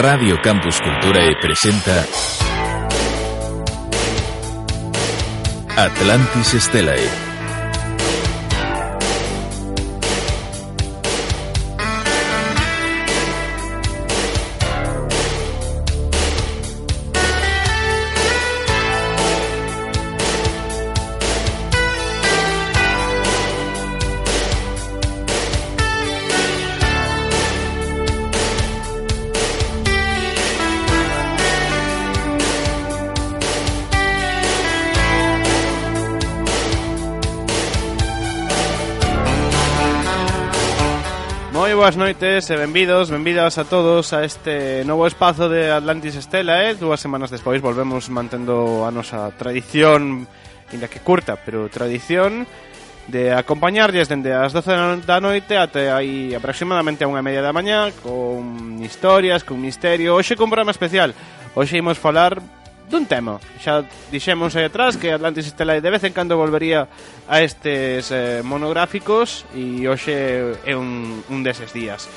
Radio Campus Cultura presenta Atlantis Stellae. boas noites e benvidos, benvidas a todos a este novo espazo de Atlantis Estela, eh? Dúas semanas despois volvemos mantendo a nosa tradición, inda que curta, pero tradición de acompañarlles dende as 12 da noite até aí aproximadamente a unha media da mañá con historias, con misterio. Hoxe con programa especial. Hoxe imos falar dun tema. Xa dixemos aí atrás que Atlantis Estelar de vez en cando volvería a estes eh, monográficos e hoxe é un, un deses días.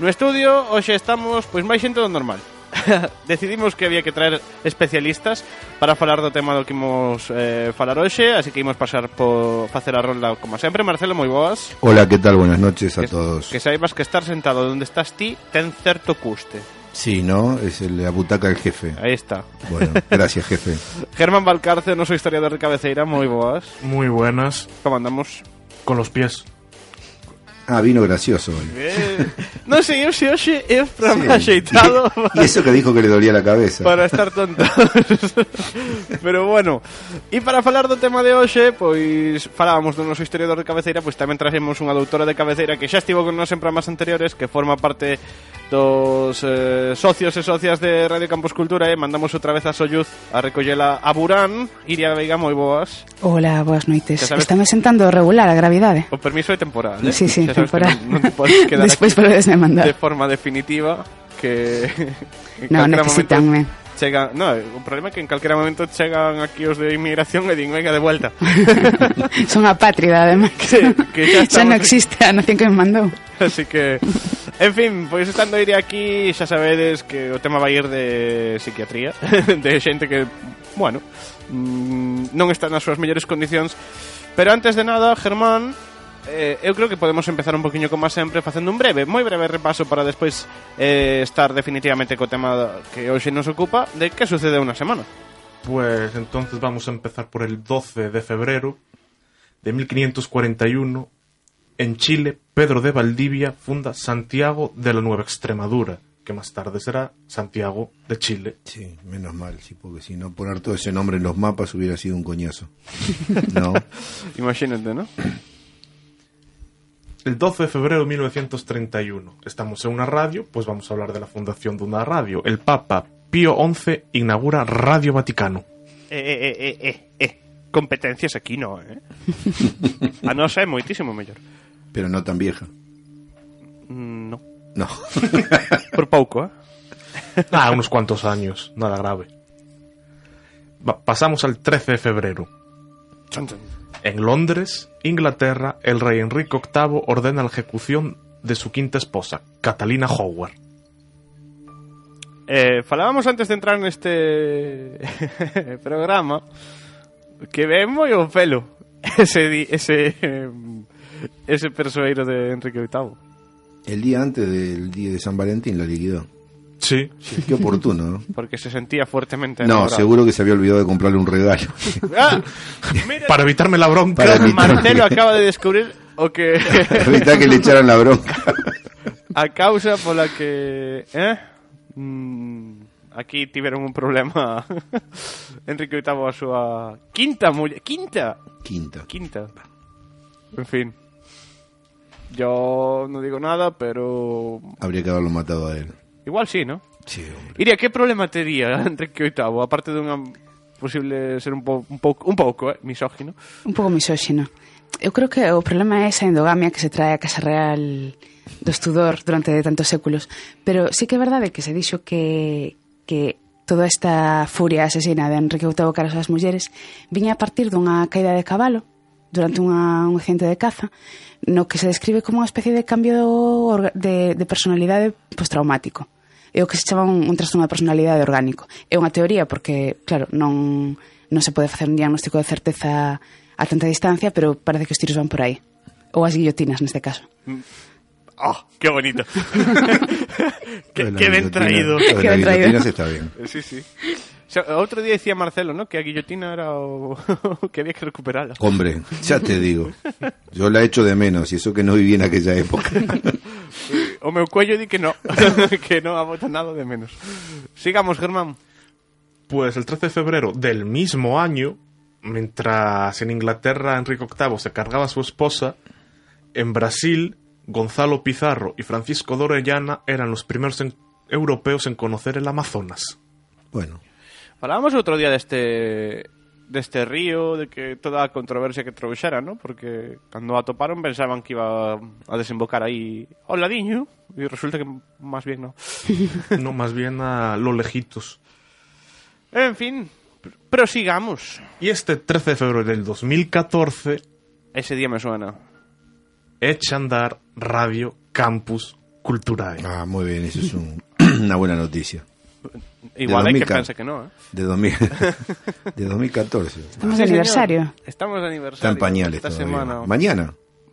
No estudio hoxe estamos pois máis xente do normal. Decidimos que había que traer especialistas para falar do tema do que imos eh, falar hoxe, así que imos pasar por facer a ronda como sempre. Marcelo, moi boas. Hola, que tal? Buenas noches a que, todos. Que saibas que estar sentado onde estás ti ten certo custe. Sí, ¿no? Es el, la butaca del jefe. Aí está. Bueno, gracias, jefe. Germán Valcarce, noso historiador de cabeceira, moi boas. Muy buenas. Como andamos? Con los pies. Ah, vino gracioso hoy. Eh, non sei eu se hoxe é o programa Sí. axeitado Y eso que dijo que le dolía la cabeza. para estar tonto. Pero bueno, e para falar do tema de hoxe, pois falábamos do noso historiador de cabeceira, pois tamén traxemos unha doutora de cabeceira que xa estivo con nós en programas anteriores, que forma parte dos eh, socios e socias de Radio Campus Cultura e mandamos outra vez a Solluz a recollela a Burán Iria Veiga, moi boas Hola, boas noites. Estame sentando regular a gravidade. O permiso é temporal, eh? Sí, sí, temporal. Non, non te podes quedar Despois aquí podes demandar. de forma definitiva que No, necesitanme. momento Chega, no, o problema é que en calquera momento chegan aquí os de inmigración e din, venga, de vuelta. Son apátrida, además. Que- que xa xa non estamos- existe a nación que me mandou. Así que, En fin, pois estando ir aquí xa sabedes que o tema vai ir de psiquiatría, de xente que, bueno, mm, non está nas súas mellores condicións. Pero antes de nada, Germán, eh, eu creo que podemos empezar un poquinho como sempre facendo un breve, moi breve repaso para despois eh, estar definitivamente co tema que hoxe nos ocupa de que sucede unha semana. Pues entonces vamos a empezar por el 12 de febrero de 1541 En Chile, Pedro de Valdivia funda Santiago de la Nueva Extremadura, que más tarde será Santiago de Chile. Sí, menos mal, sí, porque si no poner todo ese nombre en los mapas hubiera sido un coñazo. No. Imagínate, ¿no? El 12 de febrero de 1931. Estamos en una radio, pues vamos a hablar de la fundación de una radio. El Papa Pío XI inaugura Radio Vaticano. Eh, eh, eh, eh, eh. Competencias aquí no, eh? A nosa é moitísimo mellor. Pero no tan vieja. Mm, No. No. Por pouco, eh? Ah, unos cuantos años, nada grave. Va- pasamos al 13 de febrero. En Londres, Inglaterra, el rey Enrique VIII ordena la ejecución de su quinta esposa, Catalina Howard. Eh, falábamos antes de entrar neste programa que ven moi o pelo ese, di- ese, em, ese persoeiro de Enrique VIII. El día antes del día de San Valentín la liquidó. Sí. Sí, qué oportuno, ¿no? Porque se sentía fuertemente No, enamorado. seguro que se había olvidado de comprarle un regalo. Ah, Para evitarme la bronca. Para evitar- Marcelo acaba de descubrir o que Evitar que le echaran la bronca. a causa pola que... Eh? Mm, aquí tiveron un problema Enrique VIII a súa quinta muller... Quinta? Quinta. Quinta. En fin. Yo no digo nada, pero... Habría que haberlo matado a él. Igual sí, ¿no? Sí, hombre. Iria, que problema tería Enrique VIII? Aparte de unha posible ser un, po, un, po, un pouco eh, misógino. Un pouco misógino. Eu creo que o problema é esa endogamia que se trae a Casa Real dos Tudor durante tantos séculos. Pero sí que é verdade que se dixo que, que toda esta furia asesina de Enrique VIII cara ás mulleres viña a partir dunha caída de cabalo durante unha, un accidente de caza no que se describe como unha especie de cambio de, de personalidade postraumático é o que se chama un, un trastorno de personalidade orgánico é unha teoría porque, claro, non, non se pode facer un diagnóstico de certeza a tanta distancia pero parece que os tiros van por aí ou as guillotinas neste caso ¡Oh, qué bonito! qué, qué bien traído. Qué bien traído. está bien. Sí, sí. O sea, outro día decía Marcelo, ¿no? Que a guillotina era o que había que recuperarla. Hombre, ya te digo. Yo la echo de menos y eso que no viví en aquella época. O meu cuello di que no, que no ha votado nada de menos. Sigamos, Germán. Pues el 13 de febrero del mismo año, mientras en Inglaterra Enrique VIII se cargaba a su esposa, en Brasil Gonzalo Pizarro y Francisco de Orellana eran los primeros en- europeos en conocer el Amazonas. Bueno, Falábamos outro día deste deste río, de que toda a controversia que trouxera, ¿no? Porque cando a toparon pensaban que iba a desembocar aí ao ladiño e resulta que máis bien no. no, más bien a lo lejitos. En fin, pr- prosigamos. Y este 13 de febrero del 2014 Ese día me suena. echa a andar Radio Campus Culturae. ah, muy bien, eso es un- una buena noticia. Igual hai que 2000. pense que no, eh? De, 2000, de 2014. Estamos Sí, de aniversario. Estamos de aniversario. Está en pañales esta todavía. semana. Mañana.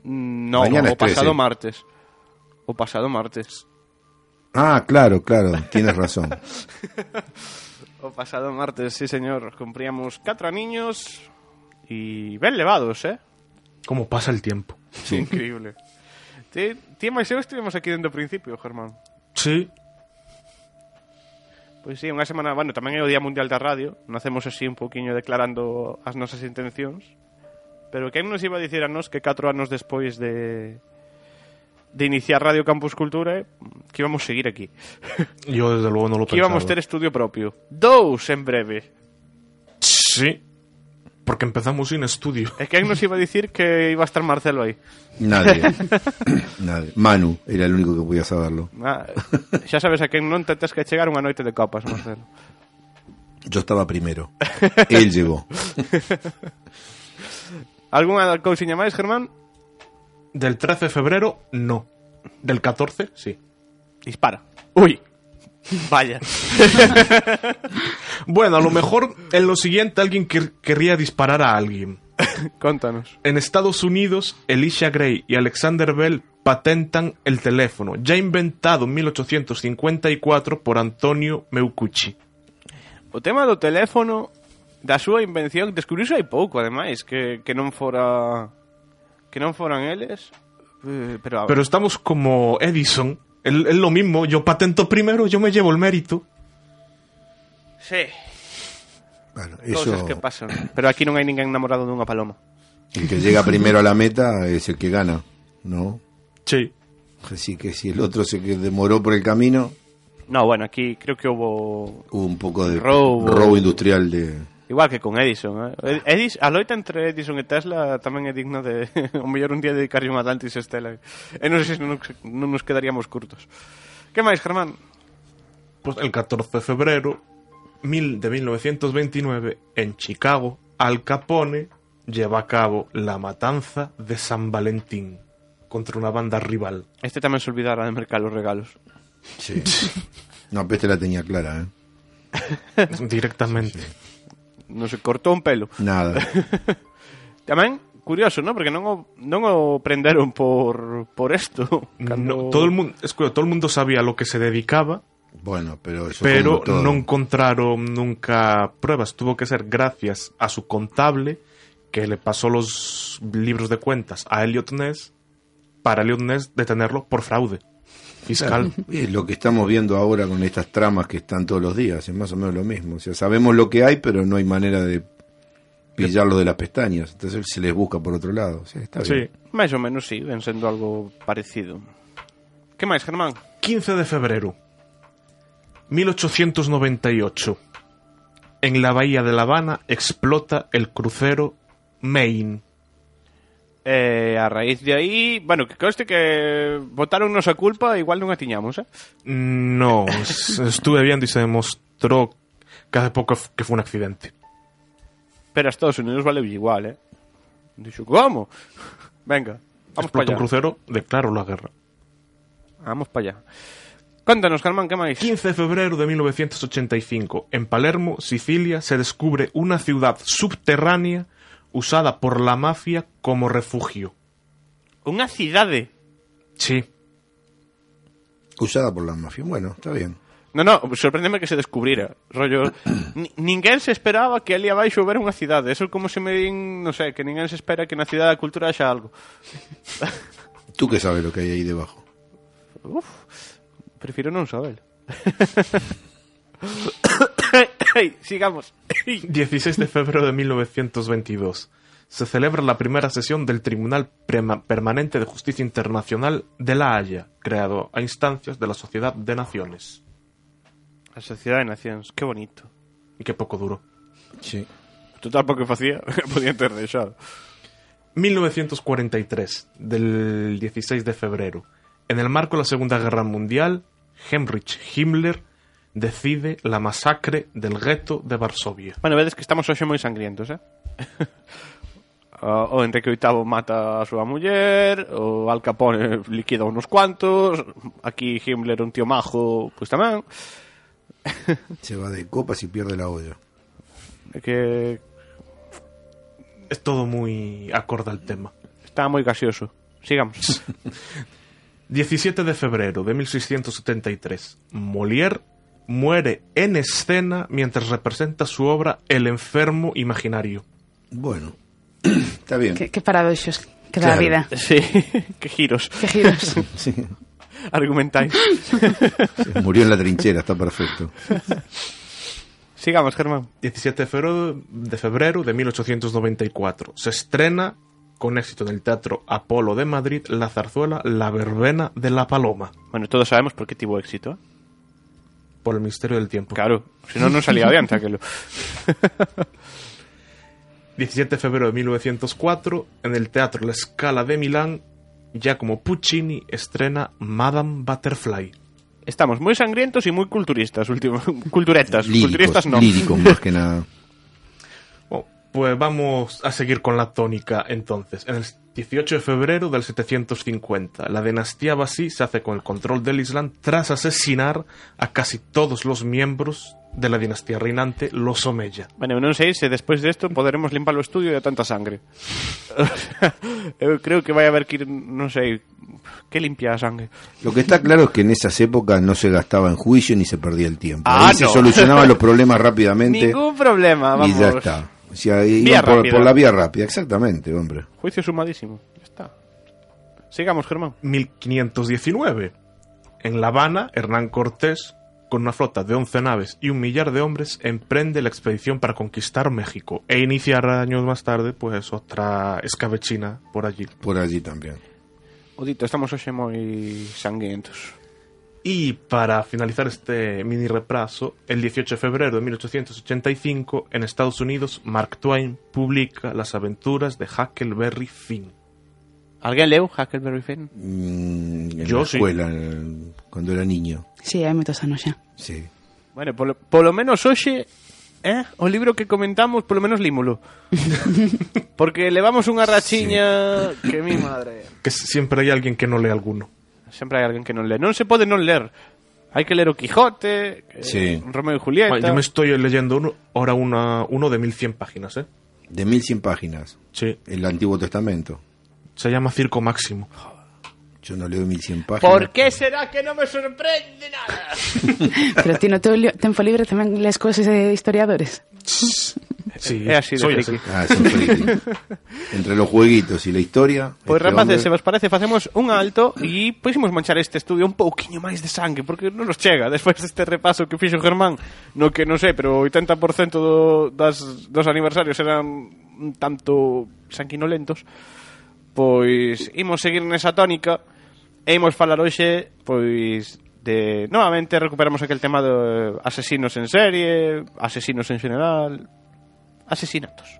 Mm, No, Mañana o es 13. pasado martes. O pasado martes. Ah, claro, claro, tienes razón. O pasado martes, sí, señor. Cumpríamos catro niños y ben levados, eh? ¿Cómo pasa el tiempo? Increíble. Ti, ti e máis eu estivemos aquí dentro do principio, Germán. Sí, Pois sí, unha semana, bueno, tamén é o Día Mundial da Radio, nacemos así un poquinho declarando as nosas intencións, pero quen nos iba a dicir a nos que 4 anos despois de de iniciar Radio Campus Cultura eh, que íbamos a seguir aquí. Yo desde luego no lo que pensaba. Que íbamos ter estudio propio. Dous en breve. Sí, porque empezamos sin estudio. E quen nos iba a dicir que iba a estar Marcelo aí? Nadie. Nadie. Manu era el único que podía saberlo. Ah, xa sabes a quen non tetes que chegar unha noite de copas, Marcelo. Yo estaba primero. Él llegó. Algúnha cousiña máis, Germán? Del 13 de febrero, no. Del 14, sí. Dispara. Uy. Vaya. Bueno, a lo mejor en lo siguiente alguien quer- querría disparar a alguien. Contanos. En Estados Unidos, Elisha Gray y Alexander Bell patentan el teléfono, ya inventado en 1854 por Antonio Meucci. O tema do teléfono da súa invención descubriuse hai pouco, ademais, que, que non fora que non foran eles. Eh, pero, a ver, Pero estamos como Edison, es lo mismo, yo patento primero, yo me llevo el mérito. sí, Bueno, eso, que pasan. Pero aquí non hai ninguén namorado dunha paloma. el que llega primero a la meta es el que gana, ¿no? Sí. Así que si el otro se que demoró por el camino, No, bueno, aquí creo que hubo hubo un poco de Robo. robo industrial de... igual que con Edison, eh? Ed- Edis, a loita entre Edison e Tesla tamén é digno de o mellor un día dedicarlle un Atlantis Estela. E non sei se non, nos- non nos quedaríamos curtos. Que máis, Germán? Pues el 14 de febrero mil- de 1929, en Chicago, Al Capone lleva a cabo la matanza de San Valentín contra una banda rival. Este tamén se olvidara de mercar os regalos. Sí. No, Peste la tenía clara, ¿eh? Directamente. Non se cortou un pelo. Nada. Tamén, curioso, ¿no? Porque non o, non o prenderon por, por esto. No, todo el mundo, todo el mundo sabía a lo que se dedicaba, Bueno, pero eso pero como todo. no encontraron nunca pruebas. Tuvo que ser gracias a su contable que le pasó los libros de cuentas a Elliot Ness para Elliot Ness detenerlo por fraude. Fiscal. Claro, Es lo que estamos viendo ahora con estas tramas que están todos los días, es más o menos lo mismo. O sea, sabemos lo que hay, pero no hay manera de pillarlo de las pestañas. Entonces se les busca por otro lado. O sea, está bien. Sí. Máis ou menos sí, ven sendo algo parecido. Que máis, Germán? 15 de febrero 1898 En la bahía de La Habana explota el crucero Maine. Eh, a raíz de aí, bueno, que conste que botaron a culpa, igual non a tiñamos, eh? No, es- estuve viendo y se demostró que hace poco f- que fue un accidente. Pero a Estados Unidos vale igual, eh? Dixo, como? Venga, vamos para un allá. crucero, declaro la guerra. Vamos para allá. Contanos, Germán, que máis? 15 de febrero de 1985, en Palermo, Sicilia, se descubre una ciudad subterránea usada por la mafia como refugio. Unha cidade. Sí, Usada por la mafia. Bueno, está bien. No, no, sorpréndeme que se descubrira. Rollo, ni, ninguén se esperaba que ali abaixo houbera unha cidade. Eso é como se me din, non sei, que ninguén se espera que na cidade da cultura haxa algo. Tú que sabes lo que hay ahí debajo. Uf, prefiro non saber. Hey, sigamos. 16 de febrero de 1922. Se celebra la primera sesión del Tribunal Prema- Permanente de Justicia Internacional de La Haya, creado a instancias de la Sociedad de Naciones. A Sociedade de Nacións, que bonito. Y que poco duró. Sí. Total, porque facía, podían ter deixado. 1943, del 16 de febrero. En el marco de la Segunda Guerra Mundial, Heinrich Himmler decide la masacre del gueto de Varsovia. Bueno, vedes que estamos hoxe moi sangrientos, eh? o Enrique VIII mata a súa muller, o Al Capone liquida unos cuantos, aquí Himmler un tío majo, pois tamén. Se va de copas y pierde la olla. É que Es todo muy acorde al tema. está moi gaseoso. Sigamos. 17 de febrero de 1673. Molière muere en escena mientras representa su obra El enfermo imaginario. Bueno, está bien. Que, que paradoxos que dá a Claro. vida. sí, que giros Que giros. Sí. argumentáis. Murió en la trinchera, está perfecto. Sigamos, Germán. 17 de febrero de, febrero de 1894. Se estrena con éxito en el Teatro Apolo de Madrid la zarzuela La verbena de la paloma Bueno, todos sabemos por qué tuvo éxito, ¿eh? Por el Ministerio del Tiempo. Claro, si no, no salía adiante aquello. 17 de febrero de 1904 en el Teatro La Scala de Milán Giacomo Puccini estrena Madame Butterfly. Estamos muy sangrientos y muy culturistas, último, culturetas. Líricos, culturistas no. líricos más que nada. Bueno, pues vamos a seguir con la tónica entonces. En el 18 de febrero del 750, la dinastía Basí se hace con el control del Islam tras asesinar a casi todos los miembros de la dinastía reinante, los Omeya. Bueno, non sei se despois desto poderemos limpar o estudio de tanta sangre. Creo que vai haber que ir, non sei, que limpia a sangre. Lo que está claro es que en esas épocas no se gastaba en juicio ni se perdía el tiempo. Ah, Ahí se no. solucionaban los problemas rápidamente Ningún problema, vamos. y ya está. Iban Vía por, por la vía rápida, exactamente, hombre. Juicio sumadísimo. Ya está. Sigamos, Germán. 1519. En La Habana, Hernán Cortés, con una flota de 11 naves y un millar de hombres, emprende la expedición para conquistar México e iniciar años más tarde, pues, otra escabechina por allí. Por allí también. Odito, estamos hoxe moi sangrientos. Y para finalizar este mini repaso, el 18 de febrero de 1885, en Estados Unidos, Mark Twain publica Las aventuras de Huckleberry Finn. Alguén leu Huckleberry Finn? Mm, en Yo la sí. escuela, el- cuando era niño. Sí, hai moitos anos xa. Sí. Bueno, polo, polo menos hoxe eh, o libro que comentamos, polo menos límolo. Porque levamos unha rachiña que mi madre. Que siempre hay alguien que no lee alguno. Sempre hai alguén que non lee. Non se pode non ler. Hai que ler o Quijote, que- Sí. Romeo y Julieta. Bueno, yo me estoy leyendo uno, ahora una, uno de 1100 páginas, ¿eh? De 1100 páginas. Sí, El Antiguo Testamento. se llama Circo Máximo. Yo no leo 1100 páginas. ¿Por qué será que no me sorprende nada? Pero ti no teu li- tempo libre tamén les cousas de historiadores. Sí, é así de soy friki. Así. Ah, son friki. Entre los jueguitos y la historia... Pois, este rapaces, hombre... se vos parece, facemos un alto e poisemos manchar este estudio un pouquiño máis de sangue, porque non nos chega despois deste repaso que fixo Germán, no que, non sei, pero o 80% do, das, dos aniversarios eran un tanto sanguinolentos, pois imos seguir nesa tónica e imos falar hoxe, pois, de novamente recuperamos aquel tema de asesinos en serie, asesinos en general, asesinatos.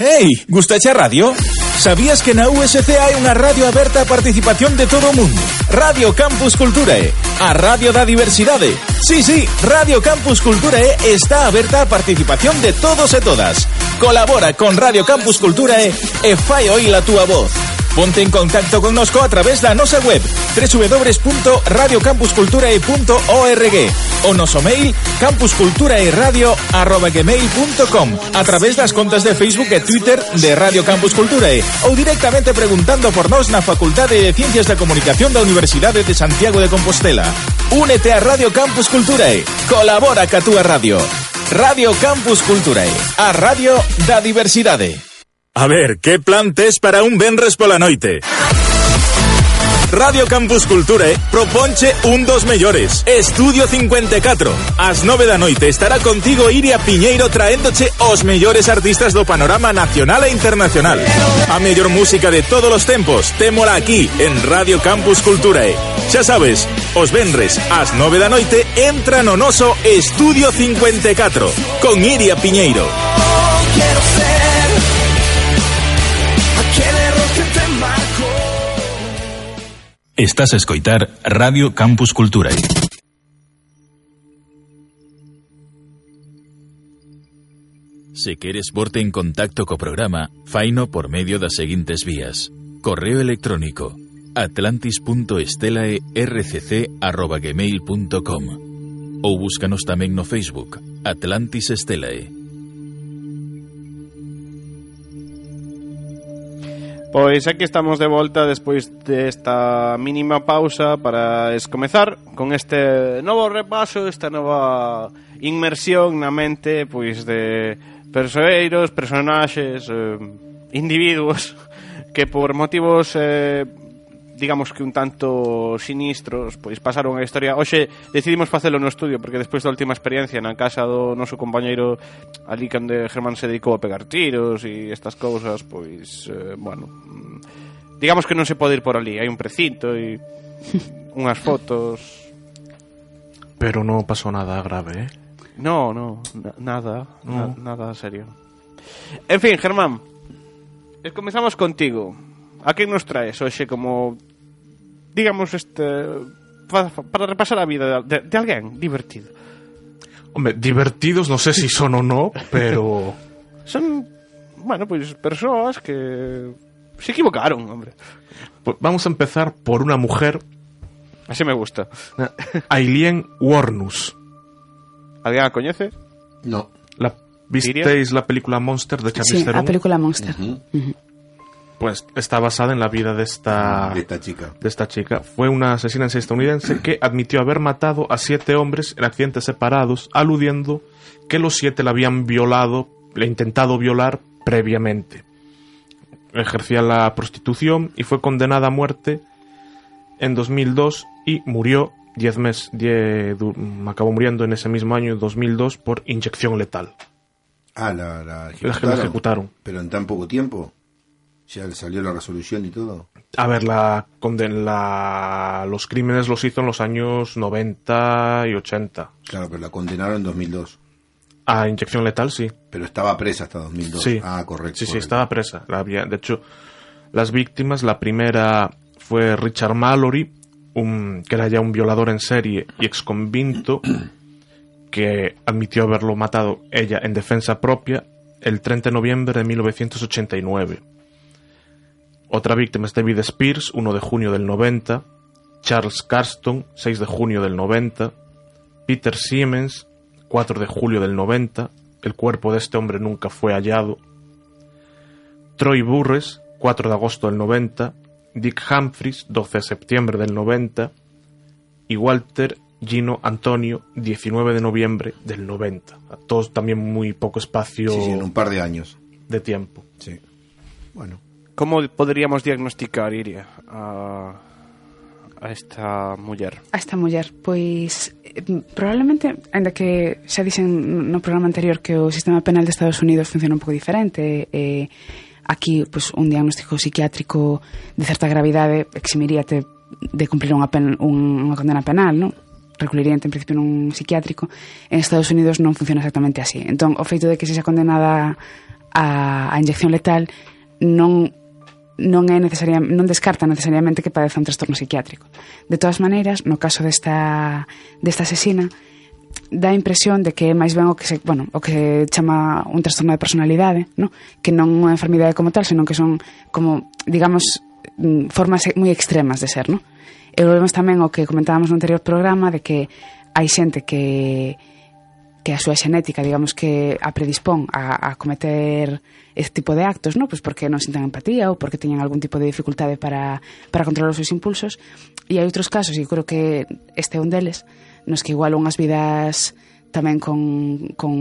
Hey, gustache a radio? Sabías que na USC hai unha radio aberta a participación de todo mundo? Radio Campus Culturae, a radio da diversidade. Sí, sí, Radio Campus Culturae está aberta a participación de todos e todas. Colabora con Radio Campus Culturae e fai oír a túa voz. Ponte en contacto connosco a través da nosa web www.radiocampusculturae.org o noso mail campusculturaeradio.gmail.com a través das contas de Facebook e Twitter de Radio Campus Culturae ou directamente preguntando por nós na Facultade de Ciencias da Comunicación da Universidade de Santiago de Compostela. Únete a Radio Campus Culturae. Colabora ca túa radio. Radio Campus Culturae, a radio da diversidade. A ver, que plan tes para un venres pola noite? Radio Campus Culture eh, proponche un dos mellores. Estudio 54. As 9 da noite estará contigo Iria Piñeiro traéndoche os mellores artistas do panorama nacional e internacional. A mellor música de todos os tempos, témola aquí en Radio Campus Culture. Eh. Xa sabes, os venres ás 9 da noite entra no noso Estudio 54 con Iria Piñeiro. Estás a escoitar Radio Campus Cultura. Se queres porte en contacto co programa, faino por medio das seguintes vías. Correo electrónico atlantis.estelae.rcc.gmail.com ou búscanos tamén no Facebook Atlantis Estelae. Pois aquí estamos de volta despois desta mínima pausa para escomezar con este novo repaso, esta nova inmersión na mente pois de persoeiros, personaxes, eh, individuos que por motivos eh, digamos que un tanto sinistros, pois pasaron a historia. Hoxe decidimos facelo no estudio porque despois da última experiencia na casa do noso compañeiro ali cando Germán se dedicou a pegar tiros e estas cousas, pois eh, bueno, mm, digamos que non se pode ir por ali, hai un precinto e unhas fotos. Pero non pasou nada grave, eh? No, no, na nada, no. Na nada serio. En fin, Germán, comenzamos contigo. A quen nos traes hoxe como digamos este pa- pa- para repasar a vida de, de alguén divertido? Hombre, divertidos no sé si son o no, pero... Son, bueno, pois persoas que se equivocaron, hombre. Pues vamos a empezar por una mujer, Así me gusta. Ailien Warnus. Alguén a coñece? No. La, ¿Visteis la película Monster de Charlize Sí, Theron? a película Monster. Pues está basada en la vida de esta, De esta chica. de esta chica. Fue una asesina en serie estadounidense que admitió haber matado a siete hombres en accidentes separados, aludiendo que los siete la habían violado, le intentado violar previamente. Ejercía la prostitución y fue condenada a muerte en 2002 y murió 10 meses, acabó muriendo en ese mismo año, 2002, por inyección letal. Ah, la, la La ejecutaron. Pero en tan poco tiempo. Ya le salió la resolución y todo. A ver, la, conden- la, los crímenes los hizo en los años 90 y 80. Claro, pero la condenaron en 2002. A inyección letal, sí. Pero estaba presa hasta 2002. Sí. Ah, correcto. Sí, sí, correcto. estaba presa. La había, de hecho, las víctimas, la primera fue Richard Mallory, un, que era ya un violador en serie y exconvicto, que admitió haberlo matado ella en defensa propia el 30 de noviembre de 1989. Otra víctima es David Spears, 1 de junio del 90, Charles Carston, 6 de junio del 90, Peter Siemens, 4 de julio del 90, el cuerpo de este hombre nunca fue hallado, Troy Burres, 4 de agosto del 90, Dick Humphries, 12 de septiembre del 90, y Walter Gino Antonio, 19 de noviembre del 90. Todos también muy poco espacio Sí, sí, en un par de años. de tiempo. Sí. Bueno. Como poderíamos diagnosticar, Iria, a, a esta muller? A esta muller, pois eh, probablemente, ainda que xa dixen no programa anterior que o sistema penal de Estados Unidos funciona un pouco diferente, eh, aquí pois, un diagnóstico psiquiátrico de certa gravidade eximiríate de cumplir unha, pen, unha condena penal, non? recluiríante en principio nun psiquiátrico en Estados Unidos non funciona exactamente así entón o feito de que se xa condenada a, a inyección letal non non é necesaria, non descarta necesariamente que padeza un trastorno psiquiátrico. De todas maneiras, no caso desta, desta asesina, dá a impresión de que é máis ben o que se, bueno, o que se chama un trastorno de personalidade, no? que non unha enfermidade como tal, senón que son como, digamos, mm, formas moi extremas de ser, no? E volvemos tamén o que comentábamos no anterior programa de que hai xente que que a súa xenética, digamos que a predispón a, a cometer este tipo de actos, ¿no? Pues porque non sintan empatía ou porque teñen algún tipo de dificultade para, para controlar os seus impulsos. E hai outros casos, e creo que este é un deles, nos que igual unhas vidas tamén con, con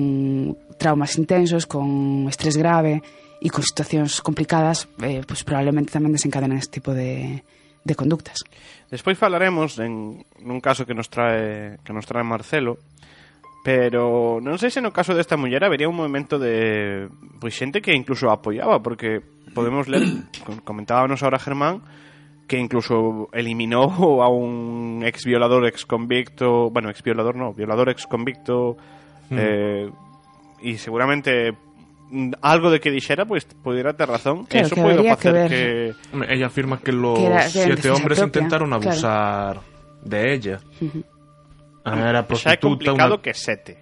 traumas intensos, con estrés grave e con situacións complicadas, eh, pues probablemente tamén desencadenan este tipo de, de conductas. Despois falaremos en nun caso que nos trae que nos trae Marcelo, pero non sei se no caso desta muller habería un movimento de pois xente que incluso a apoiaba, porque podemos ler, com- comentábamos ahora Germán, que incluso eliminó a un ex violador, ex convicto, bueno, ex violador no, violador ex convicto, eh, y seguramente mm, algo de que dixera, pues pudiera ter razón. Claro, Eso puede hacer que ver. que... Hombre, Ella afirma que los Que era- que era en siete hombres propia, intentaron claro. abusar de ella. Xa é prostituta. complicado una- que sete.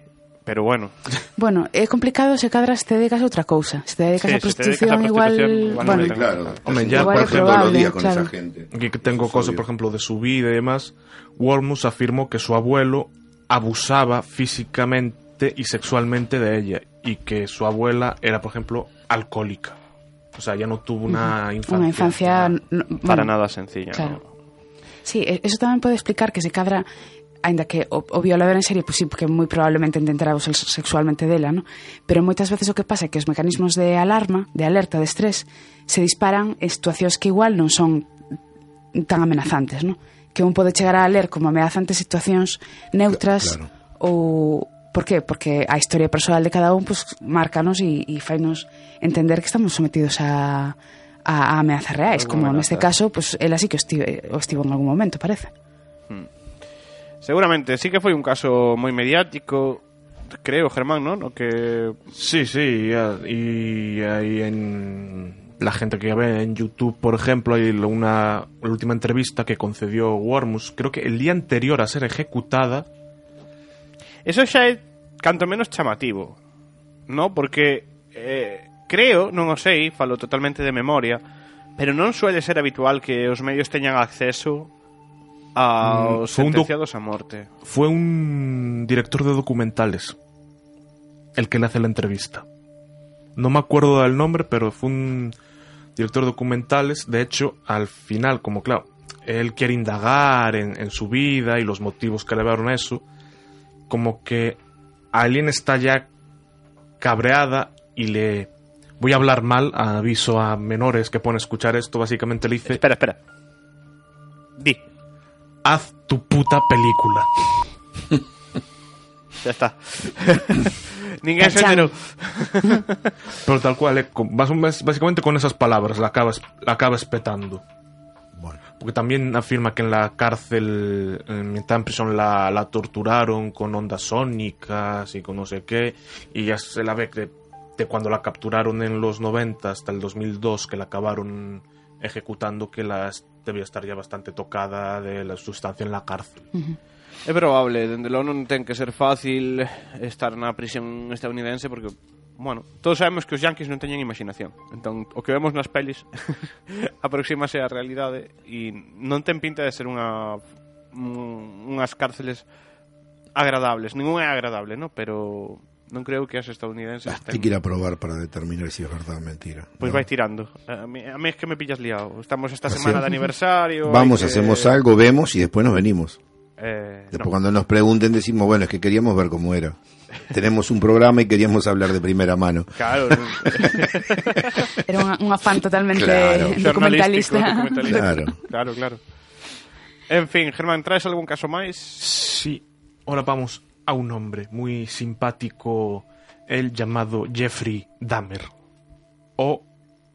Pero bueno, Bueno, é complicado se cadras te dedicas a outra cousa. Se te dedicas Sí, a se te dedicas a prostitución, igual, prostitución, bueno, Claro. Hombre, ya, por ejemplo, probable, días con claro. esa gente. Aquí que tengo cosas, por ejemplo, de su vida y demás. Wormus afirmó que su abuelo abusaba físicamente y sexualmente de ella y que su abuela era, por ejemplo, alcohólica. O sea, ya no tuvo una infancia. unha infancia no- para bueno, nada sencilla. Claro. ¿no? Sí, e- eso tamén pode explicar que se cadra aínda que o, o violador en serie, pois sí, porque moi probablemente intentará abusar sexualmente dela, no? Pero moitas veces o que pasa é que os mecanismos de alarma, de alerta, de estrés, se disparan en situacións que igual non son tan amenazantes, no? Que un pode chegar a ler como amenazantes situacións neutras claro, ou Por qué? Porque a historia personal de cada un pues, márcanos e, e fainos entender que estamos sometidos a, a, a amenazas reais, como amenaza. neste caso, pois, pues, ela sí que o estivo, o estivo en algún momento, parece. Seguramente, sí que foi un caso moi mediático, creo, Germán, ¿no? No que Sí, sí, ya, y hay en la gente que ve en YouTube, por ejemplo, hay una la última entrevista que concedió Wormus, creo que el día anterior a ser ejecutada, Eso xa é canto menos chamativo, ¿no? Porque eh, creo, non o sei, falo totalmente de memoria, pero non suele ser habitual que os medios teñan acceso aos Mm, sentenciados a morte. fue un director de documentales el que le hace la entrevista. No me acuerdo del nombre, pero fue un director de documentales. De hecho, al final, como claro, él quiere indagar en, en su vida y los motivos que le llevaron a eso, como que Aileen está ya cabreada y le... Voy a hablar mal, aviso a menores que pueden escuchar esto, básicamente le dice, Espera, espera. Di, haz tu puta película. ya está. Cachán. enterou. Pero tal cual, eh, con- básicamente con esas palabras la acaba, es- la acaba espetando. Bueno. Porque también afirma que en la cárcel, eh, mientras en prisión, la, la torturaron con ondas sónicas y con no sé qué. Y ya se la ve que de cuando la capturaron en los 90 hasta el 2002, que la acabaron ejecutando, que la debía estar ya bastante tocada de la sustancia en la cárcel. Uh -huh. É probable, dende logo non ten que ser fácil estar na prisión estadounidense porque, bueno, todos sabemos que os yanquis non teñen imaginación. Entón, o que vemos nas pelis aproximase á realidade e non ten pinta de ser unha unhas cárceles agradables. Ningún é agradable, no? Pero Non creo que as estadounidenses Ah, Hay que ir a probar para determinar si es verdad o mentira. Pois ¿no? vai tirando. A mí, a mí es que me pillas liado. Estamos esta ¿Ah, semana de aniversario. Vamos, que- hacemos algo, vemos y después nos venimos. Eh, Después no. cuando nos pregunten decimos, bueno, es que queríamos ver cómo era. Tenemos un programa y queríamos hablar de primera mano. Claro, Era un, un afán totalmente Claro. documentalista. Claro. claro, claro. En fin, Germán, traes algún caso máis? Sí, ahora vamos a un hombre muy simpático, el llamado Jeffrey Dahmer, o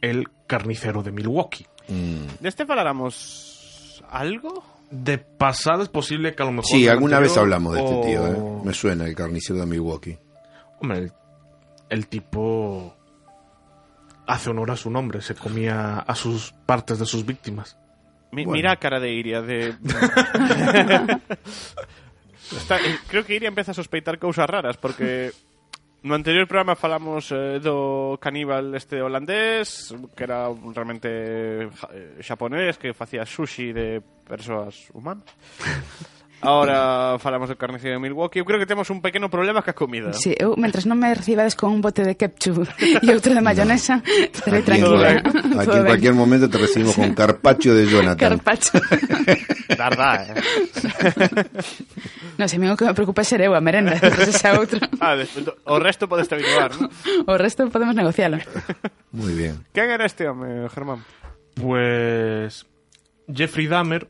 el carnicero de Milwaukee. Mm. Deste faláramos algo? De pasada es posible que a lo mejor... Sí, alguna vez hablamos de este tío, ¿eh? Me suena el carnicero de Milwaukee. Hombre, el, el tipo hace honor a su nombre, se comía a sus partes de sus víctimas. Mi- Bueno. Mira a cara de Iria de... Está- eh, creo que Iria empeza a sospeitar cousas raras porque no anterior programa falamos eh, do caníbal este holandés que era realmente ja- eh, xaponés que facía sushi de persoas humanas Ahora falamos do carnicero de Milwaukee Eu creo que temos un pequeno problema ca comida Sí, eu, mentras non me recibades con un bote de ketchup e outro de mayonesa, Aquí, en, tranquila. aquí Todo en cualquier momento te recibimos con carpacho de Jonathan. Carpacho. Verdad, eh? non, se a mí o que me preocupa ser eu a merenda, despois esa outra. ah, despois, do- o resto podes habituar ¿no? O resto podemos negocialo. Muy bien. Quen era este home, Germán? Pues Jeffrey Dahmer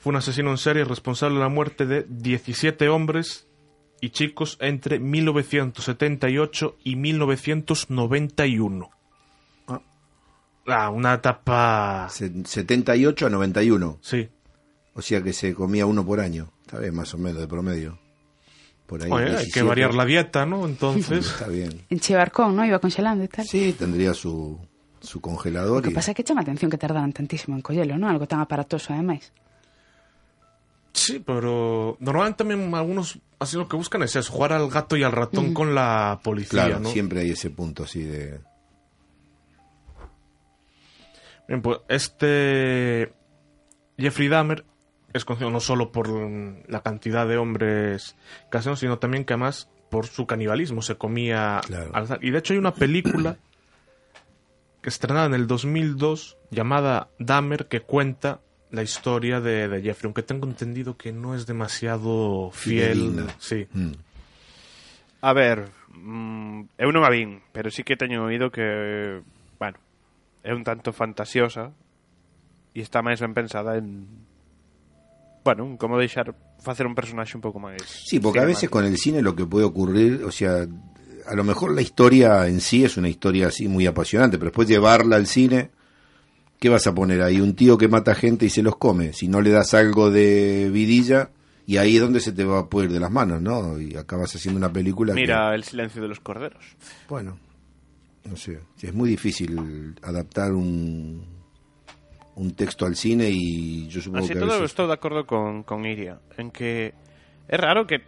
fue un asesino en serie responsable de la muerte de 17 hombres y chicos entre 1978 y 1991. Ah, una etapa... Se- 78 a 91. Sí. O sea que se comía uno por año. Está bien, más o menos, de promedio. Por ahí. Oye, hay que 17. variar la dieta, ¿no? Entonces... Está bien. En Chivarcón, ¿no? Iba congelando e tal. Sí, tendría su, su congelador. O que y- pasa é que chama atención que tardaran tantísimo en collelo, non? Algo tan aparatoso, ademais. Sí, pero normalmente también algunos así lo que buscan es eso, jugar al gato y al ratón con la policía, Claro, ¿no? siempre hay ese punto así de... Bien, pues este Jeffrey Dahmer es conocido no solo por la cantidad de hombres casados, sino también que además por su canibalismo se comía Claro. al. Y de hecho hay una película que estrenada en el 2002 llamada Dahmer que cuenta la historia de, de Jeffrey, aunque tengo entendido que no es demasiado fiel. Sí. Mm. A ver, mm, eu non a vin, pero sí que teño oído que, bueno, é un tanto fantasiosa e está máis ben pensada en, bueno, en como deixar facer un personaxe un pouco máis... Sí, porque a veces con el cine lo que puede ocurrir, o sea, a lo mejor la historia en sí es una historia así muy apasionante, pero después llevarla al cine, ¿qué vas a poner ahí? Un tío que mata gente y se los come. Si no le das algo de vidilla, y ahí es donde se te va a poder de las manos, ¿no? Y acabas haciendo una película que- Mira El silencio de los corderos. Bueno, no sé. Es muy difícil adaptar un, un texto al cine y yo supongo Así que a todo veces... estou de acordo con, con Iria, en que é raro que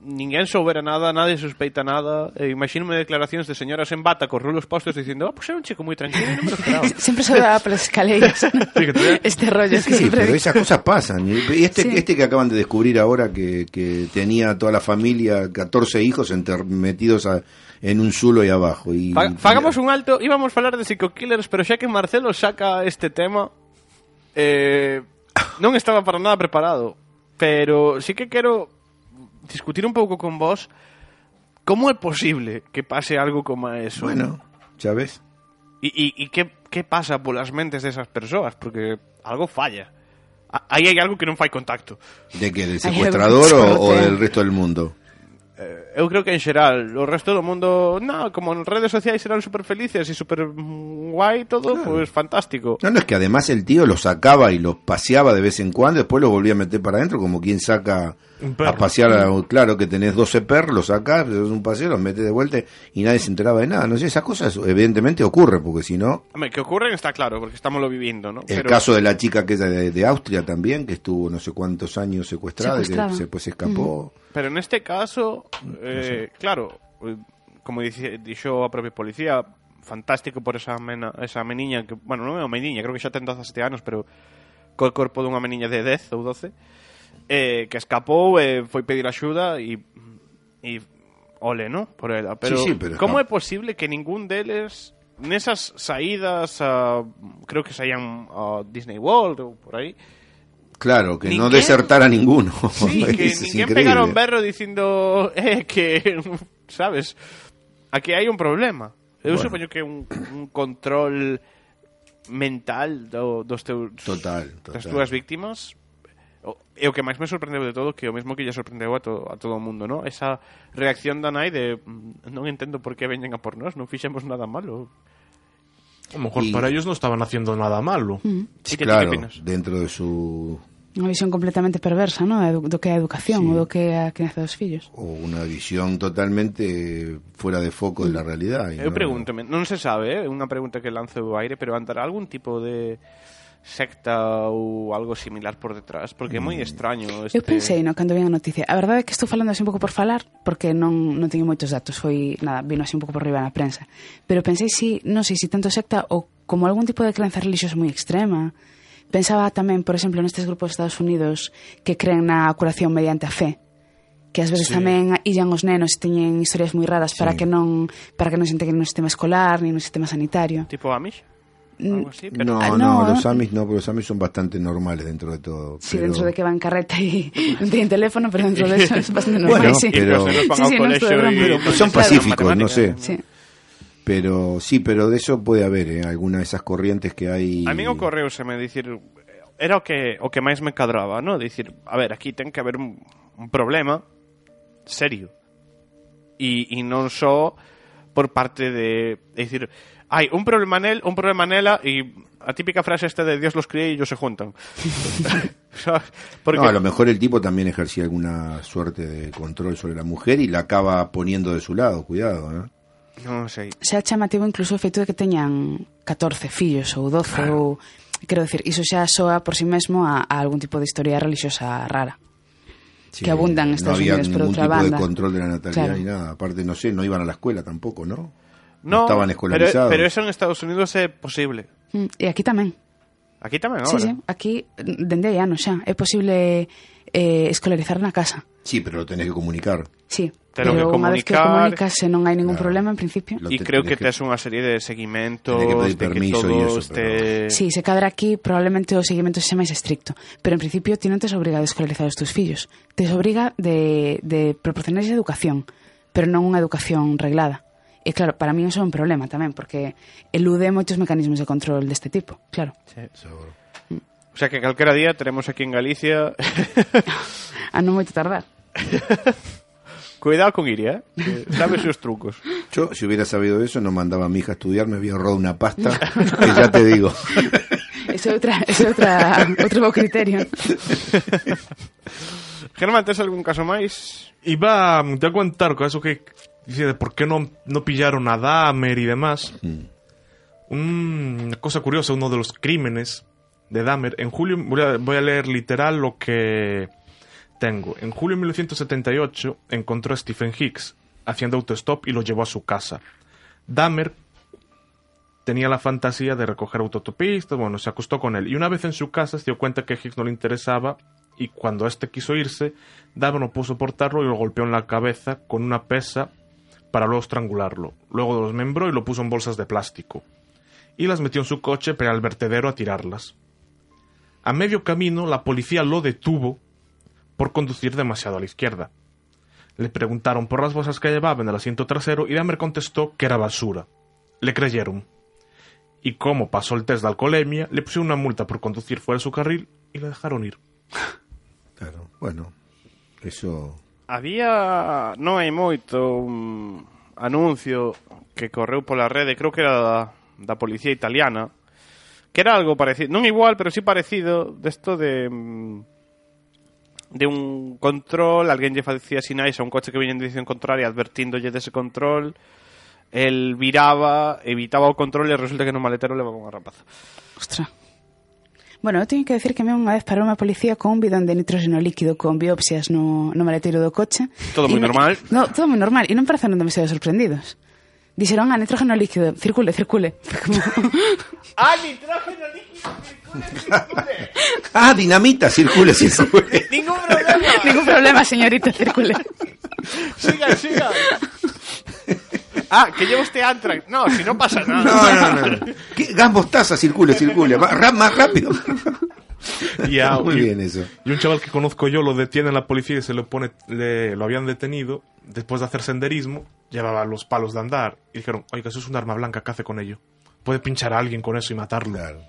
ninguén soubera nada, nadie sospeita nada, e imagínome declaracións de señoras en bata con rulos postos dicindo, ah, pues era un chico moi tranquilo, non me lo esperaba. Sempre se daba polas escaleiras. este rollo que Sí, pero esas cosas pasan. Y y este, Sí. este que acaban de descubrir ahora, que, que tenía toda la familia, 14 hijos enter- metidos a- en un zulo y abajo. Fa- Fagamos un alto, íbamos a falar de psico-killers, pero xa que Marcelo saca este tema, eh, non estaba para nada preparado. Pero sí que quero discutir un pouco con vos como é posible que pase algo como eso. Bueno, ya ves. E, e, e que, que pasa polas mentes desas persoas? Porque algo falla. Aí hai algo que non fai contacto. ¿De qué? ¿Del secuestrador que o, del resto del mundo? Eh, Eu creo que en xeral O resto do mundo No, como en redes sociais eran super felices E super mm, guai todo Pues fantástico No, no, es que además el tío los sacaba y los paseaba de vez en cuando, después los volvía a meter para adentro, como quien saca a pasear, a- claro que tenés 12 perros, los sacás, es un paseo, los metes de vuelta y nadie se enteraba de nada. No sé, esas cosas evidentemente ocurren, porque si no, Home, que ocurren está claro Porque estamos lo vivindo, ¿no? el caso de la chica que es de, de Austria también, que estuvo no sé cuántos años secuestrada, y que después se escapó. Pero en este caso, eh, claro, eh, como dice, dixo a propia policía, fantástico por esa mena, esa meniña que, bueno, non é unha meniña, creo que xa ten 17 anos, pero co corpo dunha meniña de 10 ou 12, eh, que escapou e eh, foi pedir axuda e e ole, no, por ela, pero, sí, sí, pero como é posible que ningún deles nesas saídas a, creo que saían a Disney World ou por aí, eh, Claro, que ninguén, no desertara ninguno. Sí, que es ninguén increíble. pegaron berro dicindo eh, que, sabes, aquí hai un problema. Eu bueno. supoño que un, un control mental do, dos teus total, total. das túas víctimas o, e o que máis me sorprendeu de todo que o mesmo que lle sorprendeu a, to, a todo o mundo no? esa reacción da nai de mm, non entendo por que veñen a por nós non fixemos nada malo A lo mejor y... para ellos no estaban haciendo nada malo. Mm. Sí, claro, dentro de su Unha visión completamente perversa, ¿no? Do que é a educación sí. ou do que é a crianza dos fillos. Ou unha visión totalmente fuera de foco de la realidad. Eu no... pregúntame, non se sabe, é eh? unha pregunta que lanzo ao aire, pero andará algún tipo de secta ou algo similar por detrás, porque é moi mm. extraño este... Eu pensei, no, cando vi a noticia. A verdade é que estou falando así un pouco por falar, porque non, non teño moitos datos, foi, nada, vino así un pouco por riba na prensa. Pero pensei si, non sei, si tanto secta ou como algún tipo de creenza religiosa moi extrema, Pensaba tamén, por exemplo, nestes grupos de Estados Unidos que creen na curación mediante a fe que ás veces sí. tamén illan os nenos e teñen historias moi raras sí. para que non para que non se integren no sistema escolar ni no sistema sanitario. Tipo Amish? Mm, así, pero... No, ah, no, no, los Amis no, porque los Amis son bastante normales dentro de todo. Sí, pero... dentro de que van carreta y tienen teléfono, pero dentro de eso es bastante normal. Bueno, sí. pero... Sí, sí, no, pero son pacíficos, no sé. Sí. Pero sí, pero de eso puede haber, ¿eh? Alguna de esas corrientes que hay. A mí o correo se me dicir era o que o que máis me cadraba, ¿no? Dicir, a ver, aquí ten que haber un, un problema serio. E, e non só por parte de, de dicir, hai un problema nel, un problema nela e a típica frase esta de Dios los cría e ellos se juntan. ¿Sabes? Porque No, a lo mejor el tipo también ejercía alguna suerte de control sobre la mujer y la acaba poniendo de su lado, cuidado, ¿no? Non sei. Xa chamativo incluso o feito de que teñan 14 fillos ou 12 ou quero decir, iso xa soa por si sí mesmo a, a algún tipo de historia religiosa rara. Sí, Que abundan en no Estados había Unidos, por ningún outra tipo banda. de control de la natalidad Claro. ni nada. Aparte, no sé, no iban a la escuela tampoco, ¿no? No, estaban pero, escolarizados. pero eso en Estados Unidos é posible. Mm, E aquí tamén. Aquí tamén Sí, agora. sí, aquí dende hai anos xa é posible eh, escolarizar na casa. Sí, pero lo tenés que comunicar. Sí, Pero que comunicar, vez que comunicas e non hai ningún claro, problema en principio. E creo que, que tes unha serie de seguimentos, de que, permiso todo eso, este... Pero... Sí, se cadra aquí probablemente o seguimento se máis estricto, pero en principio ti non tes obriga de escolarizar os teus fillos, tes obriga de, de proporcionar esa educación, pero non unha educación reglada. E claro, para mí iso é un problema tamén, porque elude moitos mecanismos de control deste tipo, claro. Sí, seguro. O sea que calquera día teremos aquí en Galicia... a ah, non moito tardar. Cuidado con Iria, ¿eh? Que sabes os trucos. Yo, si hubiera sabido eso, no mandaba a mi hija a estudiar, me había ahorrado una pasta, que ya te digo. Eso é outra, outro bo criterio. Germán, tes algún caso máis? Iba mm, a contar con eso que dice de por qué no, no pillaron a Dahmer y demás. Una cosa curiosa, uno de los crímenes de Dahmer. En julio, voy a, voy a leer literal lo que tengo. En julio de 1978 encontró a Stephen Hicks haciendo autostop y lo llevó a su casa. Dahmer tenía la fantasía de recoger autotopistas, bueno, se acostó con él. Y una vez en su casa se dio cuenta que Hicks no le interesaba y cuando este quiso irse, Dahmer no pudo soportarlo y lo golpeó en la cabeza con una pesa para luego estrangularlo. Luego lo desmembró y lo puso en bolsas de plástico. Y las metió en su coche para al vertedero a tirarlas. A medio camino, la policía lo detuvo por conducir demasiado a la izquierda. Le preguntaron por las bolsas que llevaba en el asiento trasero y Dahmer contestó que era basura. Le creyeron. Y como pasó el test de alcoholemia, le pusieron una multa por conducir fuera de su carril y le dejaron ir. Claro, bueno, eso. Había, non hai moito, un anuncio que correu pola rede, creo que era da, da policía italiana, que era algo parecido, non igual, pero sí parecido, desto de mm, de un control, alguén lle facía sinais a un coche que viña en dirección contraria advertíndolle dese control, el viraba, evitaba o control e resulta que no maletero levaba unha rapaza. Ostra. Bueno, eu teño que decir que me unha vez parou unha policía con un bidón de nitrógeno líquido con biopsias no, no maleteiro do coche. Todo moi me- normal. No, todo moi normal. E non pareceron demasiado sorprendidos. Dixeron, ah, nitrógeno líquido, circule, circule. ¡Ah, nitrógeno líquido! Ah, dinamita, circule, circule. ¡Ningún problema! Ningún problema, señorita, circule. ¡Siga, siga! Ah, que lleva usted Antrax. No, si no pasa No, nada. no, no. no. ¿Qué? Gas mostaza, circule, circule. Ra- más rápido. Y, a- Muy y- bien eso. y un chaval que conozco yo lo detiene la policía y se lo pone, le- lo habían detenido después de hacer senderismo, llevaba los palos de andar y dijeron, oiga, eso es un arma blanca, ¿qué hace con ello? Puede pinchar a alguien con eso y matarlo. Claro.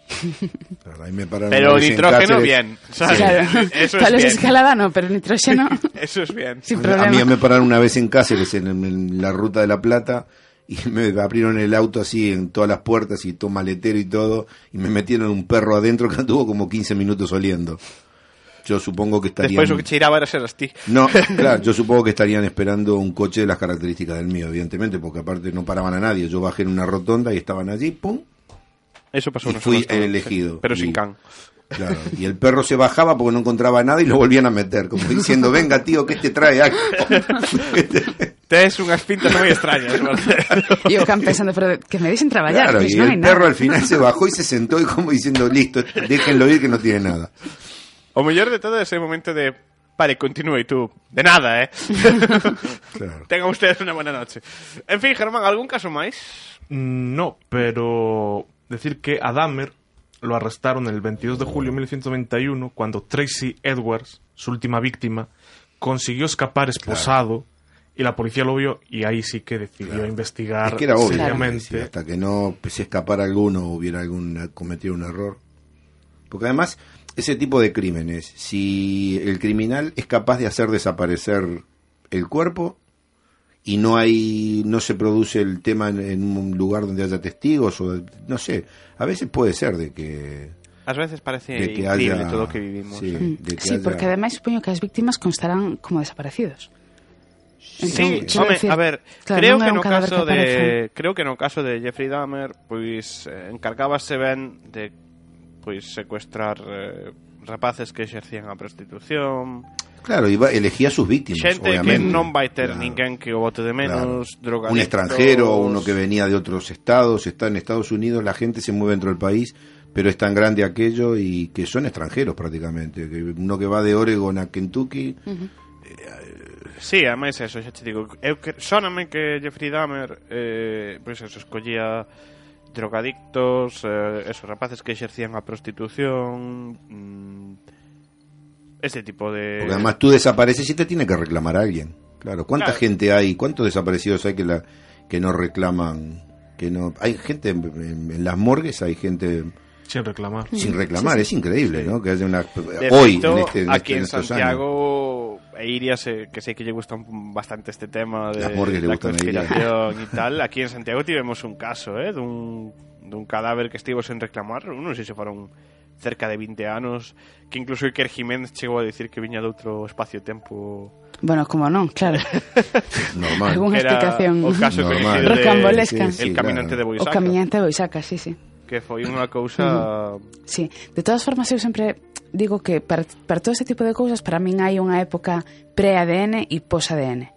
Claro, ahí me pararon Pero nitrógeno, bien. ¿sabes? Claro. Eso es Palos de bien. escalada no, pero nitrógeno Eso es bien. sin A mí me pararon una vez en Cáceres, en, en la ruta de La Plata, y me abrieron el auto así en todas las puertas y todo maletero y todo, y me metieron un perro adentro que anduvo como 15 minutos oliendo. Yo supongo que estarían... Después lo que cheiraba era ser ti. No, claro, yo supongo que estarían esperando un coche de las características del mío, evidentemente, porque aparte no paraban a nadie. Yo bajé en una rotonda y estaban allí, pum, Eso pasó y fui el elegido. Pero Y- sin can. Claro, y el perro se bajaba porque no encontraba nada y lo volvían a meter, como diciendo, venga tío, que te trae algo. Tes unhas pintas moi extrañas, Marcelo. E o can pensando, pero que me dicen traballar, Claro, pois y hai el nada. perro al final se bajó y se sentó y como diciendo, listo, déjenlo ir que no tiene nada. O mellor de todo ese momento de Vale, continúe y tú. De nada, eh. Claro. Tengan ustedes una buena noche. En fin, Germán, ¿algún caso máis? Mm, No, pero decir que a Dahmer lo arrestaron el 22 de julio de 1991 cuando Tracy Edwards, su última víctima, consiguió escapar esposado y la policía lo vio y ahí sí que decidió investigar Es que era obvio, seriamente. sí, hasta que no se escapara alguno o hubiera algún cometido un error. Porque además, ese tipo de crímenes, si el criminal es capaz de hacer desaparecer el cuerpo y no hay no se produce el tema en, en un lugar donde haya testigos o no sé, a veces puede ser de que Ás veces parece de que increíble haya todo o que vivimos. sí, eh. de que Sí, haya- porque ademais supoño que as víctimas constarán como desaparecidos. Sí, home, decir, a ver, claro, creo que no caso que de creo que no caso de Jeffrey Dahmer, pois eh, encargábase ben de pois secuestrar eh, rapaces que exercían a prostitución, Claro, iba, elegía sus víctimas, xente que obviamente. non vai ter Claro. ninguén que o bote de menos, Claro. drogadictos. Un extranjero, uno que venía de otros estados, está en Estados Unidos, la gente se mueve dentro del país, pero es tan grande aquello y que son extranjeros prácticamente. Que uno que va de Oregon a Kentucky, Sí, ademais eso, xa te digo, eu que sóname que Jeffrey Dahmer eh, pois eso, escollía drogadictos, eh, esos rapaces que exercían a prostitución, mm, ese tipo de porque además tú desapareces y te tiene que reclamar alguien. Claro, ¿cuánta Claro. gente hay? ¿Cuántos desaparecidos hay que la que no reclaman? Que no hay gente en, en- en las morgues, hay gente Sin reclamar. sin reclamar, es increíble, ¿no? Que haya una De hoy feito, en este, en aquí este- en estos Santiago e Iria se, que sei que lle gusta un- bastante este tema de le la gustan a Iria. conspiración e tal. Aquí en Santiago tivemos un caso, eh, dun, dun cadáver que estivo sen reclamar, non sei se foron cerca de 20 anos, que incluso Iker Jiménez chegou a decir que viña de outro espacio-tempo Bueno, como non, claro. años. normal. Algún- era explicación o caso Normal. de Rocambolesca. Sí, sí, El caminante claro. de O Boisaca, camiñante Boisaca, sí, sí. Que foi unha cousa Sí, de todas formas eu sempre digo que para, para todo este tipo de cousas para min hai unha época pre-ADN e pos-ADN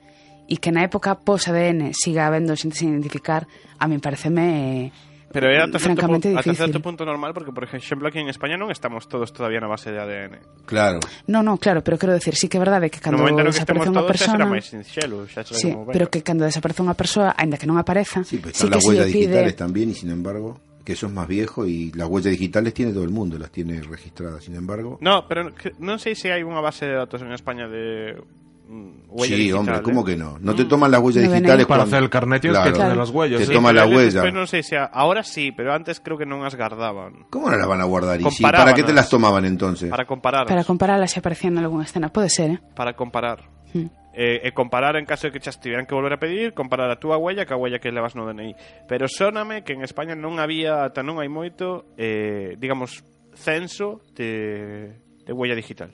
e que na época pos-ADN siga habendo xente sin identificar a min pareceme Pero é ata certo, francamente pu- ata certo punto normal porque, por exemplo, aquí en España non estamos todos todavía na base de ADN. Claro. No, no, claro, pero quero decir, sí que é verdade que no cando momento no desaparece unha todos xa será persona máis sinxelo, xa será Sí, como, pero que cando desaparece unha persoa, aínda que non apareza, Sí, pues sí que las se huellas lle pide digitales también y sin embargo, que eso es más viejo y las huellas digitales tiene todo el mundo, las tiene registradas. Sin embargo, No, pero non sei se hai unha base de datos en España de mm, huella sí, digital, hombre, ¿eh? ¿cómo que no? No te toman las huellas No digitales. Para cuando- hacer el carnet tienes que las huellas, Te sí. toman la pero huella. Despois non sei se a- ahora sí, pero antes creo que non as guardaban ¿Cómo no las van a guardar? ¿Y sí, para qué te las tomaban entonces? para comparar, para compararlas se aparecían en algunha escena, pode ser, eh? para comparar. Hmm. eh, e comparar en caso de que chas tiveran que volver a pedir, comparar a túa huella ca huella que levas no DNI. Pero sóname que en España non había, ata non hai moito, eh, digamos, censo de, de huella digital.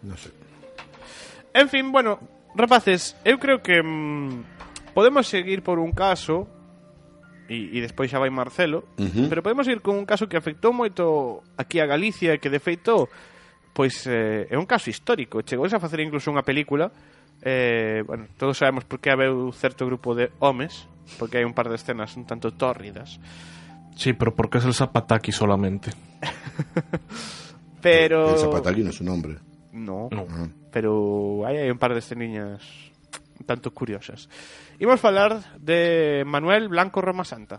Non sei. En fin, bueno, rapaces, eu creo que mm, podemos seguir por un caso e, e despois xa vai Marcelo, uh -huh. pero podemos ir con un caso que afectou moito aquí a Galicia e que de feito pois eh, é un caso histórico, chegou a facer incluso unha película eh, bueno, todos sabemos por que habeu certo grupo de homes porque hai un par de escenas un tanto tórridas Sí, pero porque es el Zapataki solamente. pero El Zapataki no es un hombre. no, No. Ah. pero aí hai un par de esceniñas un tanto curiosas. Imos falar de Manuel Blanco Roma Santa.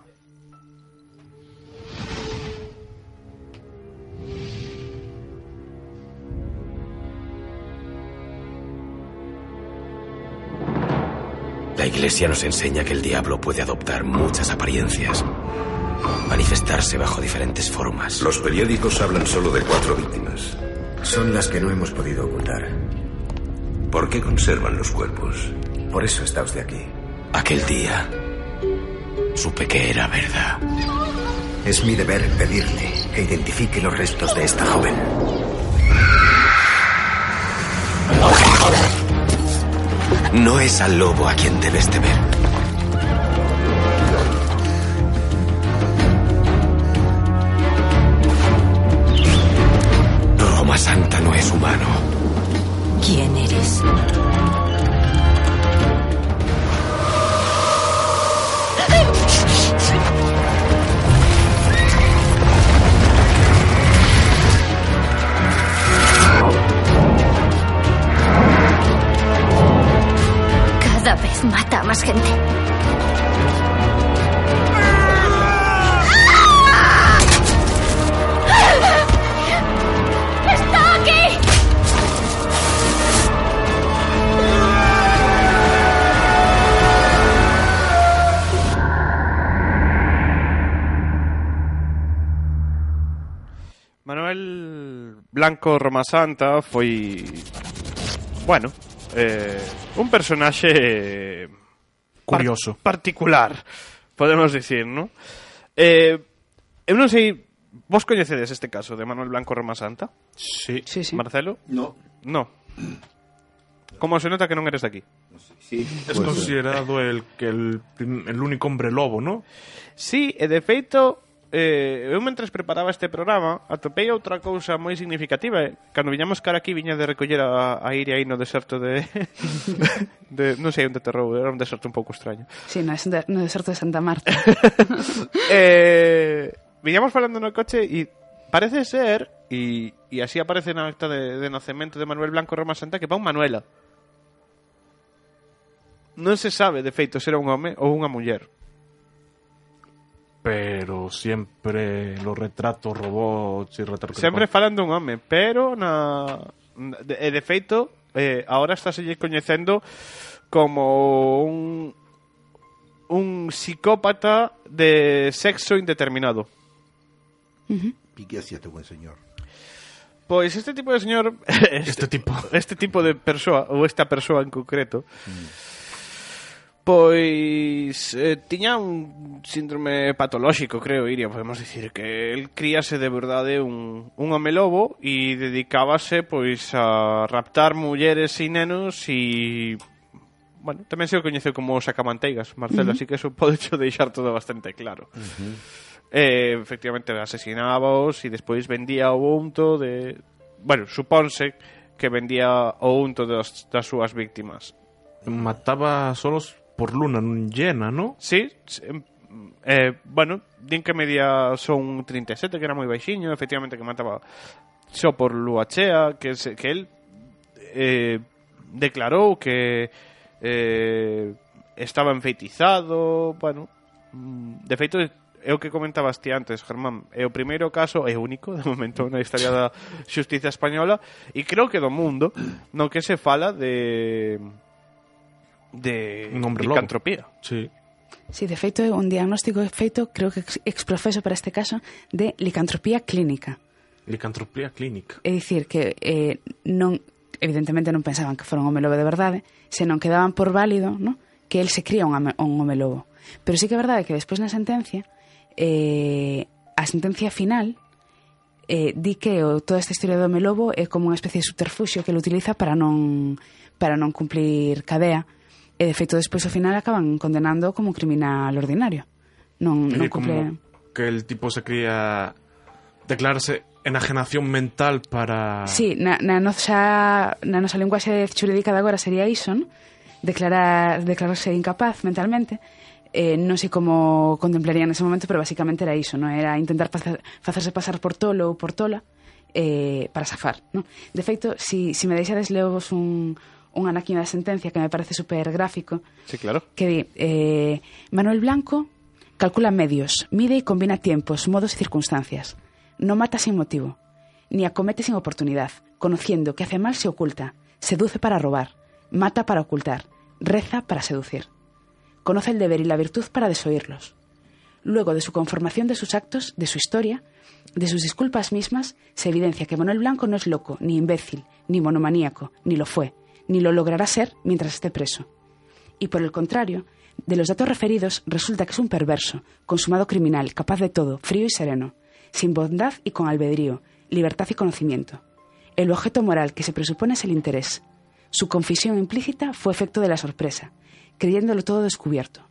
Iglesia nos enseña que el diablo puede adoptar muchas apariencias, manifestarse bajo diferentes formas. Los periódicos hablan solo de cuatro víctimas. Son las que no hemos podido ocultar. ¿Por qué conservan los cuerpos? Por eso está usted aquí. Aquel día supe que era verdad. Es mi deber pedirle que identifique los restos de esta joven. No es al lobo a quien debes temer. Roma Santa no es humano. ¿Quién eres? Cada vez mata más gente. ¡Está aquí! Manuel Blanco Roma Santa foi bueno, eh, un personaxe eh, curioso, par particular, podemos dicir, ¿no? Eh, eu non sei, vos coñecedes este caso de Manuel Blanco Romasanta? Sí. sí, sí. Marcelo? No. No. Como se nota que non eres de aquí. Sí, es pues, eh, considerado el que el, el único hombre lobo, ¿no? Sí, e de feito eh, eu mentres preparaba este programa atopei outra cousa moi significativa eh? cando viñamos cara aquí viña de recoller a, a Iria aí no deserto de, de non sei onde terrou era un deserto un pouco extraño si, sí, no, de, no deserto de Santa Marta. Eh, viñamos falando no coche e parece ser e, e así aparece na acta de, de nacemento de Manuel Blanco Roma Santa que pa un Manuela. Non se sabe de feito se era un home ou unha muller pero siempre los retratos robots y retratos... Sempre falan dun home, pero na... De, de feito, eh, ahora está selle coñecendo como un un psicópata de sexo indeterminado. y qué hacía este buen señor? Pois este tipo de señor... Este, este tipo. Este tipo de persoa, ou esta persoa en concreto... Mm Pois eh, tiña un síndrome patolóxico, creo, Iria, podemos dicir que el críase de verdade un, un home lobo e dedicábase pois a raptar mulleres e nenos e bueno, tamén se o coñece como sacamanteigas, Marcelo, uh -huh. así que eso pode cho deixar todo bastante claro. Uh -huh. eh, efectivamente asesinábaos e despois vendía o unto de, bueno, supónse que vendía o unto das, das súas víctimas. Mataba solos por luna non llena, no? Sí, eh, bueno, din que media son 37, que era moi baixiño, efectivamente que mataba só por lúa chea, que, se, que el eh, declarou que eh, estaba enfeitizado, bueno, mm, de feito é o que comentabas ti antes, Germán, é o primeiro caso, é único, de momento, na historia da xustiza española, e creo que do mundo, no que se fala de de un hombre licantropía. Lobo. Sí. Sí, de feito, un diagnóstico feito, creo que exprofeso para este caso, de licantropía clínica. Licantropía clínica. É dicir, que eh, non, evidentemente non pensaban que fora un home lobo de verdade, senón que daban por válido no? que el se cría un, un home lobo. Pero sí que é verdade que despois na sentencia, eh, a sentencia final, eh, di que o, toda esta historia do home lobo é como unha especie de subterfuxio que ele utiliza para non, para non cumplir cadea E de feito despois ao final acaban condenando como criminal ordinario. Non, non cumple... Como que el tipo se cría declararse enajenación mental para... Sí, na, na, nosa, na nosa linguaxe xurídica de agora sería iso, non? Declarar, declararse incapaz mentalmente. Eh, non sei como contemplaría nese momento, pero basicamente era iso, non? Era intentar facer, facerse pasar por tolo ou por tola eh, para safar, non? De feito, si, si me deixades leovos un, un anaquino da sentencia que me parece super gráfico, Sí, claro. que di, eh, Manuel Blanco calcula medios, mide y combina tiempos, modos y circunstancias. No mata sin motivo, ni acomete sin oportunidad, conociendo que hace mal se oculta, seduce para robar, mata para ocultar, reza para seducir. Conoce el deber y la virtud para desoírlos. Luego de su conformación de sus actos, de su historia, de sus disculpas mismas, se evidencia que Manuel Blanco no es loco, ni imbécil, ni monomaníaco, ni lo fue, ni lo logrará ser mientras esté preso. Y por el contrario, de los datos referidos resulta que es un perverso, consumado criminal, capaz de todo, frío y sereno, sin bondad y con albedrío, libertad y conocimiento. El objeto moral que se presupone es el interés. Su confesión implícita fue efecto de la sorpresa, creyéndolo todo descubierto.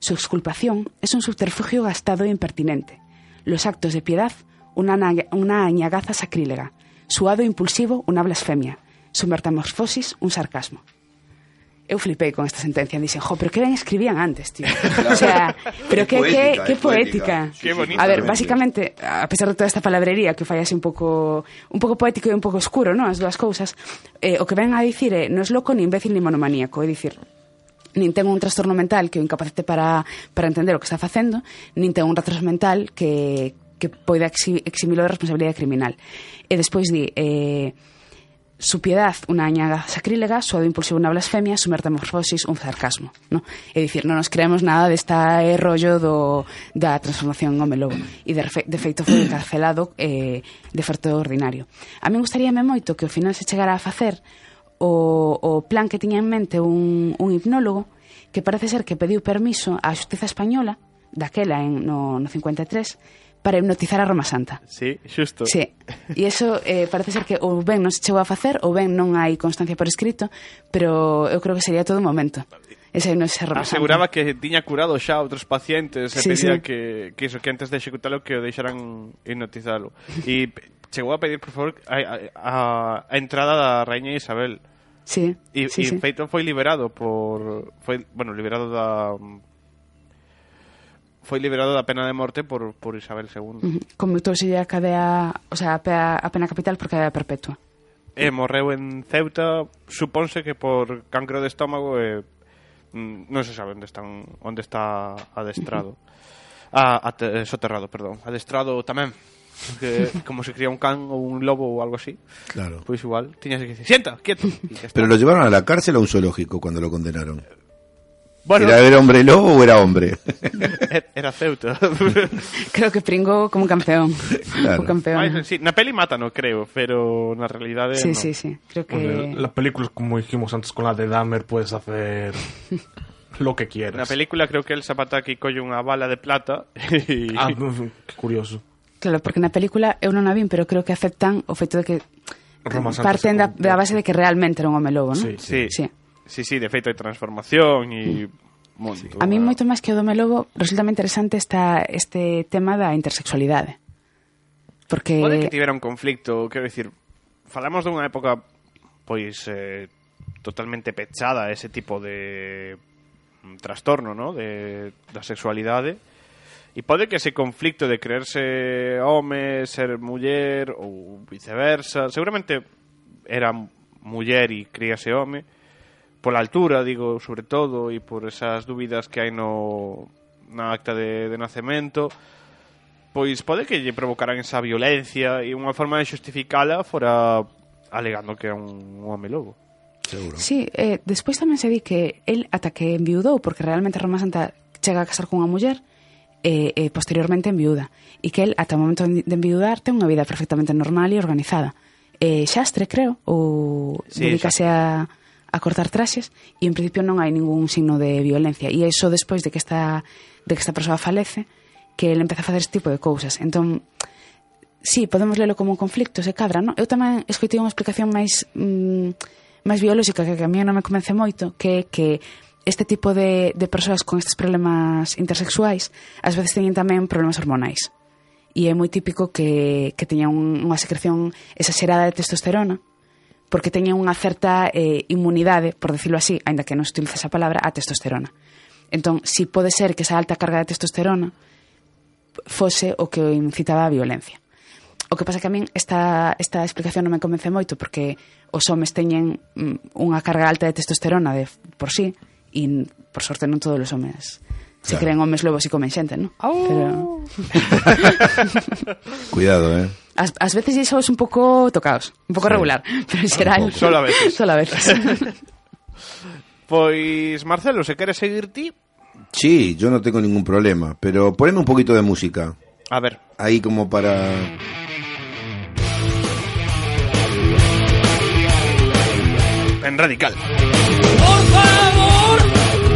Su exculpación es un subterfugio gastado e impertinente. Los actos de piedad, una, añagaza sacrílega. Su hado impulsivo, una blasfemia. su metamorfosis un sarcasmo. Eu flipei con esta sentencia. Dixen, jo, pero que ben escribían antes, tío. O sea, pero que, poética, que, que poética. Qué bonito. A ver, básicamente, a pesar de toda esta palabrería que fallase un pouco un pouco poético e un pouco oscuro, ¿no? As dúas cousas, eh, o que ven a dicir é, eh, non es loco, ni imbécil, ni monomaníaco. É dicir, nin ten un trastorno mental que o incapacite para, para entender o que está facendo, nin ten un retraso mental que, que poida eximilo de responsabilidade criminal. E despois di, eh, su piedad, una añada sacrílega, su impulsivo, unha blasfemia, su metamorfosis, un sarcasmo. ¿no? É dicir, non nos creemos nada desta rollo do, da transformación en home lobo. E de, de feito foi encarcelado eh, de farto ordinario. A mí gustaríame moito que ao final se chegara a facer o, o plan que tiña en mente un, un hipnólogo que parece ser que pediu permiso á xustiza Española daquela en, no, no 53 para hipnotizar a Roma Santa. Sí, xusto. Sí. E iso eh, parece ser que ou ben non se chegou a facer ou ben non hai constancia por escrito, pero eu creo que sería todo o momento. Esa non se Roma Aseguraba Santa. que tiña curado xa outros pacientes e sí, pedía sí. que, que iso, que antes de executalo que o deixaran hipnotizalo. E chegou a pedir, por favor, a, a, a entrada da Rainha Isabel. Sí, e, sí, e sí. feito foi liberado por foi, bueno, liberado da foi liberado da pena de morte por, por Isabel II. Conmutouse a cadea, o sea, a pena, a pena capital por cadea perpetua. E morreu en Ceuta, supónse que por cancro de estómago e mm, non se sabe onde están onde está adestrado. Ah, ate, soterrado, perdón. Adestrado tamén. Que, como se cría un can ou un lobo ou algo así. Claro. Pois igual, tiñas que decir, sienta, quieto. Pero lo llevaron a la cárcel o a un zoológico cuando lo condenaron. Bueno. ¿Era, era hombre lobo o era hombre? Era Ceuta. Creo que pringou como un campeón. Claro. Campeón. Ai, sí, na peli mátano, creo, pero na realidade Sí, no. sí, sí. Creo que... Bueno, la película, como dijimos antes con la de Dahmer, puedes hacer lo que quieras. Na película creo que el Zapataki colle unha bala de plata e... Ah, qué curioso. Claro, porque na película eu non a vin, pero creo que aceptan o feito de que Roma parten da, da base de que realmente era un home lobo, non? Sí, Sí, sí. Sí, sí, de feito hai transformación e mm. Monto, sí. A mí moito máis que o do Lobo resulta interesante esta, este tema da intersexualidade. Porque... Pode que tivera un conflicto, quero dicir, falamos dunha época pois eh, totalmente pechada ese tipo de mm, trastorno, ¿no? de da sexualidade. E pode que ese conflicto de creerse home, ser muller ou viceversa, seguramente era muller e críase home, pola altura, digo, sobre todo, e por esas dúbidas que hai no na acta de, de nacemento, pois pode que lle provocaran esa violencia e unha forma de xustificala fora alegando que era un, un home lobo. Seguro. Sí, eh, despois tamén se di que el ata que enviudou, porque realmente Roma Santa chega a casar cunha muller, e, e posteriormente enviuda e que el ata o momento de enviudar ten unha vida perfectamente normal e organizada Eh, Xastre, creo ou sí, dedicase a, a cortar traxes e en principio non hai ningún signo de violencia. E iso despois de que esta, de que esta persoa falece que ele empeza a facer este tipo de cousas. Entón sí, podemos lelo como un conflicto se cadra, non? eu tamén escoitei unha explicación máis mm, máis biolóxica que a mí non me convence moito que que este tipo de, de persoas con estes problemas intersexuais ás veces teñen tamén problemas hormonais. E é moi típico que, que teña un, unha secreción exagerada de testosterona porque teñen unha certa eh, inmunidade, por decirlo así, aínda que non se utiliza esa palabra, a testosterona. Entón, si pode ser que esa alta carga de testosterona fose o que o incitaba a violencia. O que pasa que a min esta, esta explicación non me convence moito porque os homes teñen mm, unha carga alta de testosterona de, por sí e por sorte non todos os homes se claro. creen homes lobos e comen xente, non? Oh. Pero... Cuidado, eh? As, as veces iso es un pouco tocados, un pouco Sí. regular, pero. Un pouco. Solo a veces. Solo a veces. Pois, Marcelo, se queres seguir ti, Sí, yo no tengo ningún problema, pero poneme un poquito de música. a ver. Ahí como para... En radical. Por favor,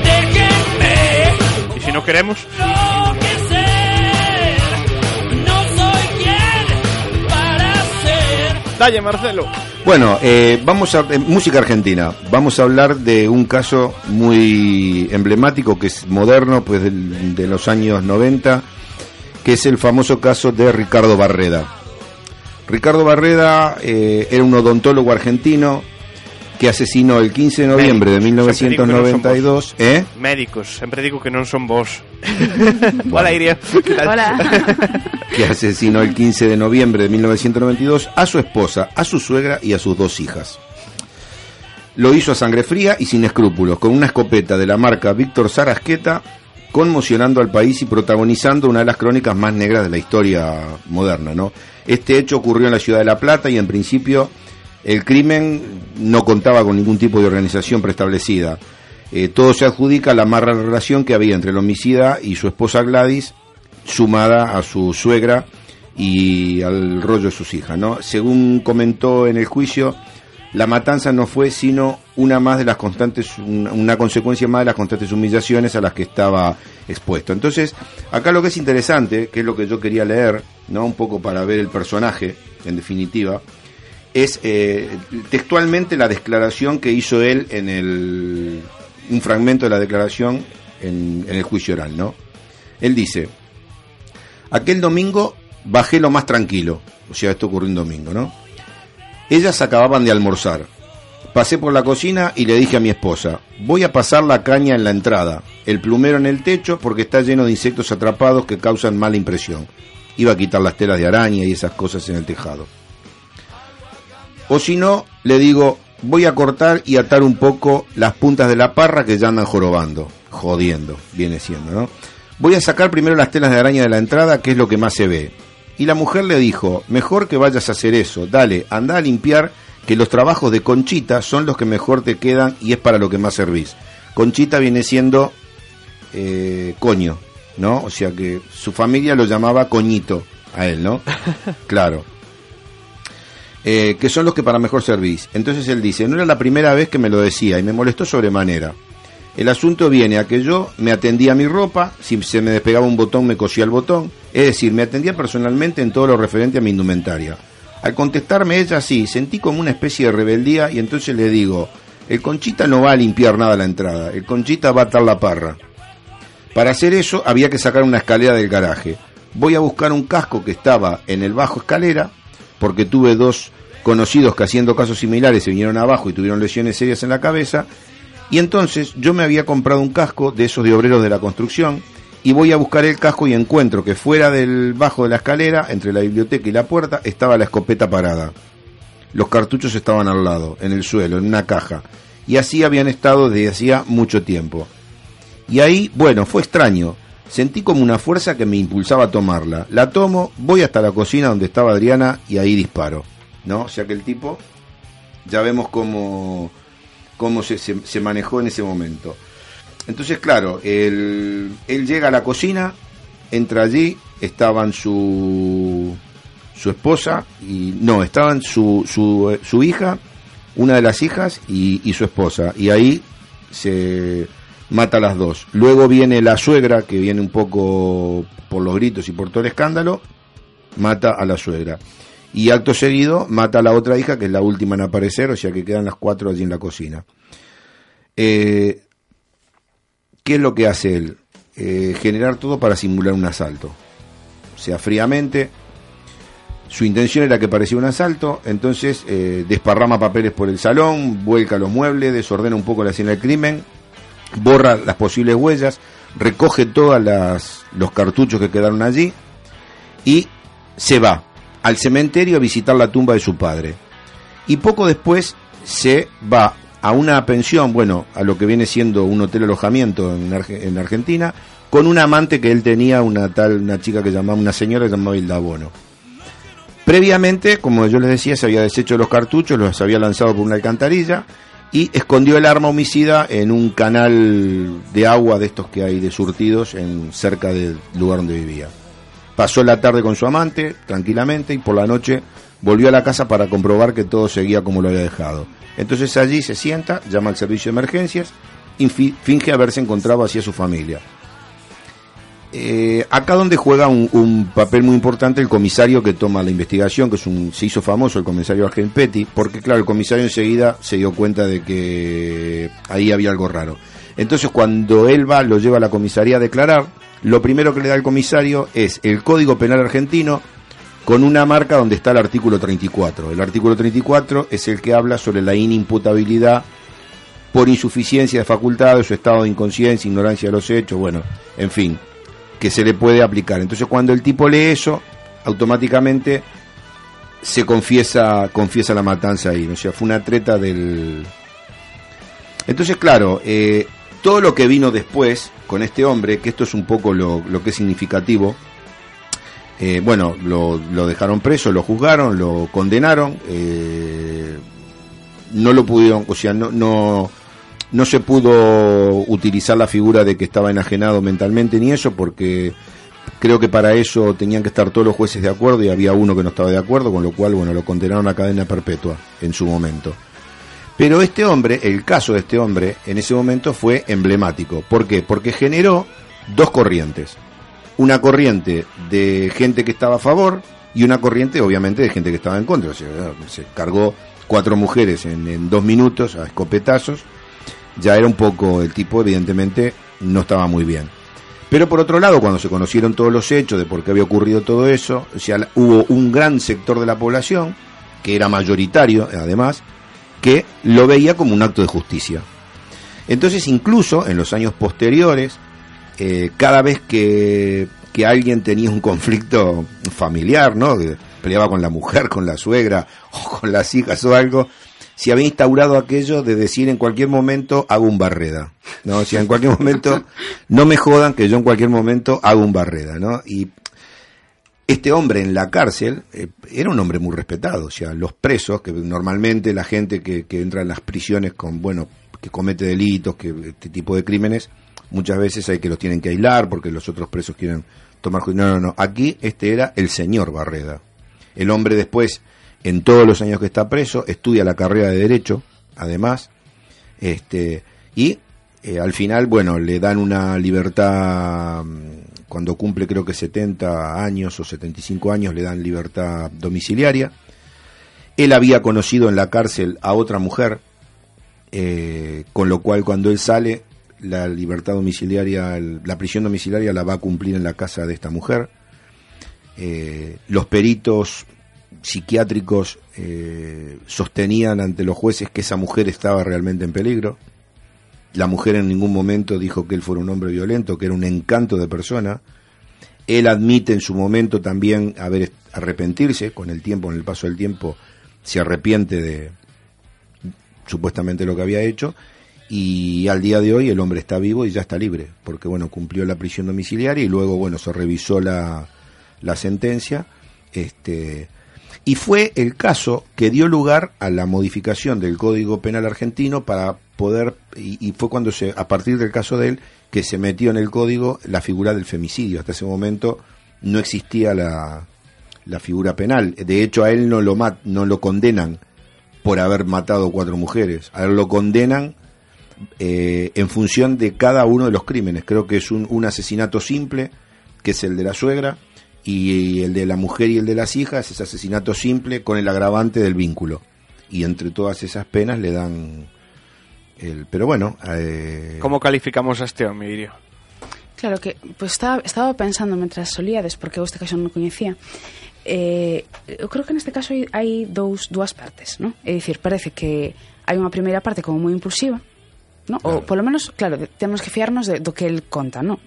déjenme Y si no queremos, enloquecer. Marcelo. Bueno, eh, vamos a eh, música argentina. Vamos a hablar de un caso muy emblemático que es moderno, pues de los años 90, que es el famoso caso de Ricardo Barreda. Ricardo Barreda eh, era un odontólogo argentino que asesinó el 15 de noviembre de Médicos, siempre digo que no son 1992, ¿eh? Médicos, sempre digo que non son vos. Hola, Iria. Hola. que asesinó el 15 de noviembre de 1992 a su esposa, a su suegra y a sus dos hijas. Lo hizo a sangre fría y sin escrúpulos, con una escopeta de la marca Víctor Sarasqueta, conmocionando al país y protagonizando una de las crónicas más negras de la historia moderna. ¿no? Este hecho ocurrió en la ciudad de La Plata y en principio el crimen no contaba con ningún tipo de organización preestablecida. Eh, todo se adjudica a la mala relación que había entre el homicida y su esposa Gladys, sumada a su suegra y al rollo de sus hijas. ¿no? Según comentó en el juicio, la matanza no fue sino una más de las constantes, una consecuencia más de las constantes humillaciones a las que estaba expuesto. Entonces, acá lo que es interesante, que es lo que yo quería leer, ¿no? un poco para ver el personaje, en definitiva, es eh, textualmente la declaración que hizo él en el un fragmento de la declaración en, en el juicio oral, ¿no? Él dice, aquel domingo bajé lo más tranquilo, o sea, esto ocurrió un domingo, ¿no? Ellas acababan de almorzar. Pasé por la cocina y le dije a mi esposa, voy a pasar la caña en la entrada, el plumero en el techo porque está lleno de insectos atrapados que causan mala impresión. Iba a quitar las telas de araña y esas cosas en el tejado. O si no, le digo, voy a cortar y atar un poco las puntas de la parra que ya andan jorobando, jodiendo, viene siendo, ¿no? Voy a sacar primero las telas de araña de la entrada, que es lo que más se ve. Y la mujer le dijo, mejor que vayas a hacer eso, dale, anda a limpiar, que los trabajos de Conchita son los que mejor te quedan y es para lo que más servís. Conchita viene siendo eh, coño, ¿no? O sea que su familia lo llamaba coñito a él, ¿no? Claro. Eh, que son los que para mejor servís. Entonces él dice, no era la primera vez que me lo decía y me molestó sobremanera. El asunto viene a que yo me atendía a mi ropa, si se me despegaba un botón me cosía el botón, es decir, me atendía personalmente en todo lo referente a mi indumentaria. Al contestarme ella así, sentí como una especie de rebeldía y entonces le digo, el conchita no va a limpiar nada la entrada, el conchita va a atar la parra. Para hacer eso había que sacar una escalera del garaje. Voy a buscar un casco que estaba en el bajo escalera, porque tuve dos conocidos que haciendo casos similares se vinieron abajo y tuvieron lesiones serias en la cabeza, y entonces yo me había comprado un casco de esos de obreros de la construcción, y voy a buscar el casco y encuentro que fuera del bajo de la escalera, entre la biblioteca y la puerta, estaba la escopeta parada. Los cartuchos estaban al lado, en el suelo, en una caja, y así habían estado desde hacía mucho tiempo. Y ahí, bueno, fue extraño. Sentí como una fuerza que me impulsaba a tomarla. La tomo, voy hasta la cocina donde estaba Adriana y ahí disparo. ¿No? O sea que el tipo, ya vemos cómo, cómo se, se- se manejó en ese momento. Entonces, claro, él, él llega a la cocina, entra allí, estaban su, su esposa, y no, estaban su, su, su hija, una de las hijas y, y su esposa. Y ahí se mata a las dos. Luego viene la suegra, que viene un poco por los gritos y por todo el escándalo, mata a la suegra. Y acto seguido mata a la otra hija, que es la última en aparecer, o sea que quedan las cuatro allí en la cocina. Eh, ¿Qué es lo que hace él? Eh, generar todo para simular un asalto. O sea, fríamente, su intención era que parecía un asalto, entonces eh, desparrama papeles por el salón, vuelca los muebles, desordena un poco la escena del crimen, borra las posibles huellas, recoge todos los cartuchos que quedaron allí y se va. al cementerio a visitar la tumba de su padre. Y poco después se va a una pensión, bueno, a lo que viene siendo un hotel alojamiento en, en Argentina, con una amante que él tenía, una tal, una chica que llamaba, una señora que llamaba Hilda Bono. Previamente, como yo les decía, se había deshecho los cartuchos, los había lanzado por una alcantarilla y escondió el arma homicida en un canal de agua de estos que hay de surtidos en cerca del lugar donde vivía. Pasó la tarde con su amante, tranquilamente, y por la noche volvió a la casa para comprobar que todo seguía como lo había dejado. Entonces allí se sienta, llama al servicio de emergencias y fi- finge haberse encontrado así a su familia. Eh, acá donde juega un, un papel muy importante el comisario que toma la investigación, que es un, se hizo famoso el comisario Argenpetti, porque claro, el comisario enseguida se dio cuenta de que ahí había algo raro. Entonces cuando él va, lo lleva a la comisaría a declarar, lo primero que le da el comisario es el Código Penal argentino con una marca donde está el artículo 34. El artículo 34 es el que habla sobre la inimputabilidad por insuficiencia de facultades, su estado de inconsciencia, ignorancia de los hechos, bueno, en fin, que se le puede aplicar. Entonces cuando el tipo lee eso, automáticamente se confiesa, confiesa la matanza ahí, o sea, fue una treta del... Entonces, claro, eh, todo lo que vino después con este hombre, que esto es un poco lo, lo que es significativo, eh, bueno, lo, lo dejaron preso, lo juzgaron, lo condenaron, eh, no lo pudieron, o sea, no, no, no se pudo utilizar la figura de que estaba enajenado mentalmente ni eso, porque creo que para eso tenían que estar todos los jueces de acuerdo y había uno que no estaba de acuerdo, con lo cual, bueno, lo condenaron a cadena perpetua en su momento. Pero este hombre, el caso de este hombre, en ese momento fue emblemático. ¿Por qué? Porque generó dos corrientes. Una corriente de gente que estaba a favor y una corriente, obviamente, de gente que estaba en contra. O sea, se cargó cuatro mujeres en, en dos minutos a escopetazos. Ya era un poco, el tipo, evidentemente, no estaba muy bien. Pero por otro lado, cuando se conocieron todos los hechos de por qué había ocurrido todo eso, o hubo un gran sector de la población, que era mayoritario además, que lo veía como un acto de justicia. Entonces, incluso en los años posteriores, eh, cada vez que, que alguien tenía un conflicto familiar, ¿no? Peleaba con la mujer, con la suegra o con las hijas o algo, se había instaurado aquello de decir en cualquier momento hago un barreda, ¿no? O sea, en cualquier momento, no me jodan que yo en cualquier momento hago un barreda, ¿no? Y este hombre en la cárcel eh, era un hombre muy respetado, o sea, los presos, que normalmente la gente que, que entra en las prisiones con, bueno, que comete delitos, que este tipo de crímenes, muchas veces hay que los tienen que aislar porque los otros presos quieren tomar no, no, no, aquí este era el señor Barreda. El hombre después, en todos los años que está preso, estudia la carrera de derecho, además, este, y eh, al final, bueno, le dan una libertad, mm, cuando cumple creo que 70 años o 75 años, le dan libertad domiciliaria. Él había conocido en la cárcel a otra mujer, eh, con lo cual cuando él sale, la libertad domiciliaria, la prisión domiciliaria la va a cumplir en la casa de esta mujer. Eh, los peritos psiquiátricos eh, sostenían ante los jueces que esa mujer estaba realmente en peligro. La mujer en ningún momento dijo que él fuera un hombre violento, que era un encanto de persona. Él admite en su momento también haber arrepentirse, con el tiempo, en el paso del tiempo, se arrepiente de supuestamente lo que había hecho. Y al día de hoy el hombre está vivo y ya está libre, porque bueno, cumplió la prisión domiciliaria y luego bueno, se revisó la, la sentencia. Este, y fue el caso que dio lugar a la modificación del Código Penal argentino para poder, y, fue cuando se, a partir del caso de él, que se metió en el código la figura del femicidio. Hasta ese momento no existía la, la figura penal. De hecho, a él no lo, no lo condenan por haber matado cuatro mujeres. A él lo condenan eh, en función de cada uno de los crímenes. Creo que es un, un asesinato simple, que es el de la suegra, y el de la mujer y el de las hijas es asesinato simple con el agravante del vínculo. Y entre todas esas penas le dan el... Pero bueno... Eh, ¿Cómo calificamos a este hombre, Irio? Claro que, pues estaba, estaba pensando mientras solíades, porque eu este caso non coñecía, eh, eu creo que neste caso hai, hai dous, dúas partes, ¿no? É dicir, parece que hai unha primeira parte como moi impulsiva, ¿no? Claro. Ou polo menos, claro, temos que fiarnos de, do que el conta, ¿no?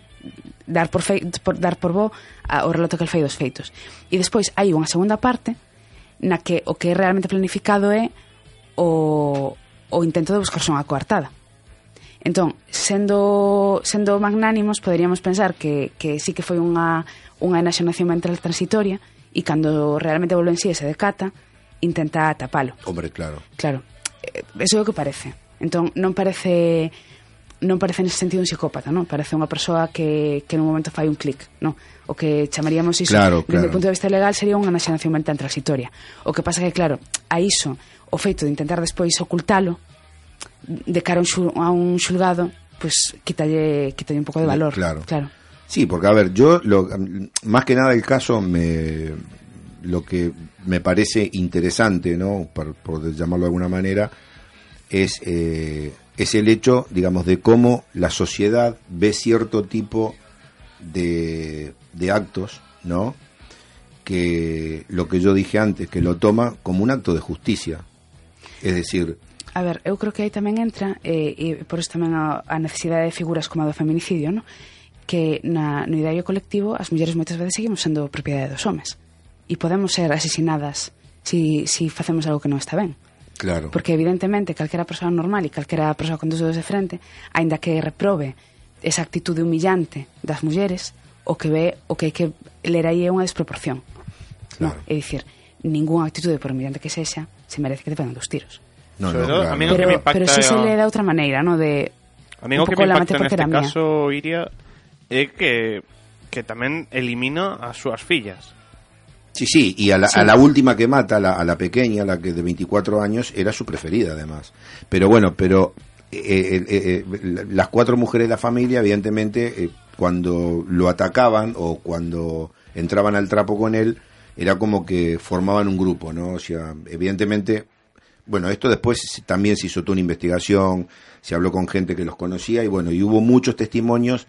dar por, fei, por dar por bo a, o relato que el fai dos feitos. E despois hai unha segunda parte na que o que é realmente planificado é o, o intento de buscarse unha coartada. Entón, sendo, sendo magnánimos, poderíamos pensar que, que sí que foi unha, unha enaxonación mental transitoria e cando realmente volve en sí e se decata, intenta tapalo. Hombre, claro. Claro. Eh, eso é o que parece. Entón, non parece non parece nese sentido un psicópata, non? Parece unha persoa que, que nun momento fai un clic, non? O que chamaríamos iso, claro, claro. desde o punto de vista legal, sería unha naxanación mental transitoria. O que pasa que, claro, a iso, o feito de intentar despois ocultalo, de cara a un, xul, a un xulgado, pues quítalle, quítalle un pouco de valor. Claro. claro. Sí, porque, a ver, yo, lo, más que nada el caso me lo que me parece interesante, ¿no? Por, por llamarlo de alguna manera, es eh, es el hecho, digamos, de cómo la sociedad ve cierto tipo de, de actos, ¿no? Que lo que yo dije antes, que lo toma como un acto de justicia. Es decir, A ver, eu creo que aí tamén entra, eh, e por isto tamén a, a necesidade de figuras como a do feminicidio, no? que na, no ideario colectivo as mulleres moitas veces seguimos sendo propiedade dos homes e podemos ser asesinadas si, si facemos algo que non está ben. Claro. Porque evidentemente calquera persoa normal e calquera persoa con dos dedos de frente, aínda que reprove esa actitude humillante das mulleres, o que ve, o que hai que ler aí é unha desproporción. Claro. No, é dicir, ningunha actitude por humillante que sexa, se merece que te peguen dos tiros. No, no, claro. a mí pero, que me impacta pero si se lee da outra maneira, no de A mí o que me impacta neste caso, Iria, é que que tamén elimina as súas fillas. Sí, sí, y a la, Sí. a la última que mata, a la, a la pequeña, la que de 24 años, era su preferida además. Pero bueno, pero eh, eh, eh, eh, las cuatro mujeres de la familia, evidentemente, eh, cuando lo atacaban o cuando entraban al trapo con él, era como que formaban un grupo, ¿no? O sea, evidentemente, bueno, esto después también se hizo toda una investigación, se habló con gente que los conocía y bueno, y hubo muchos testimonios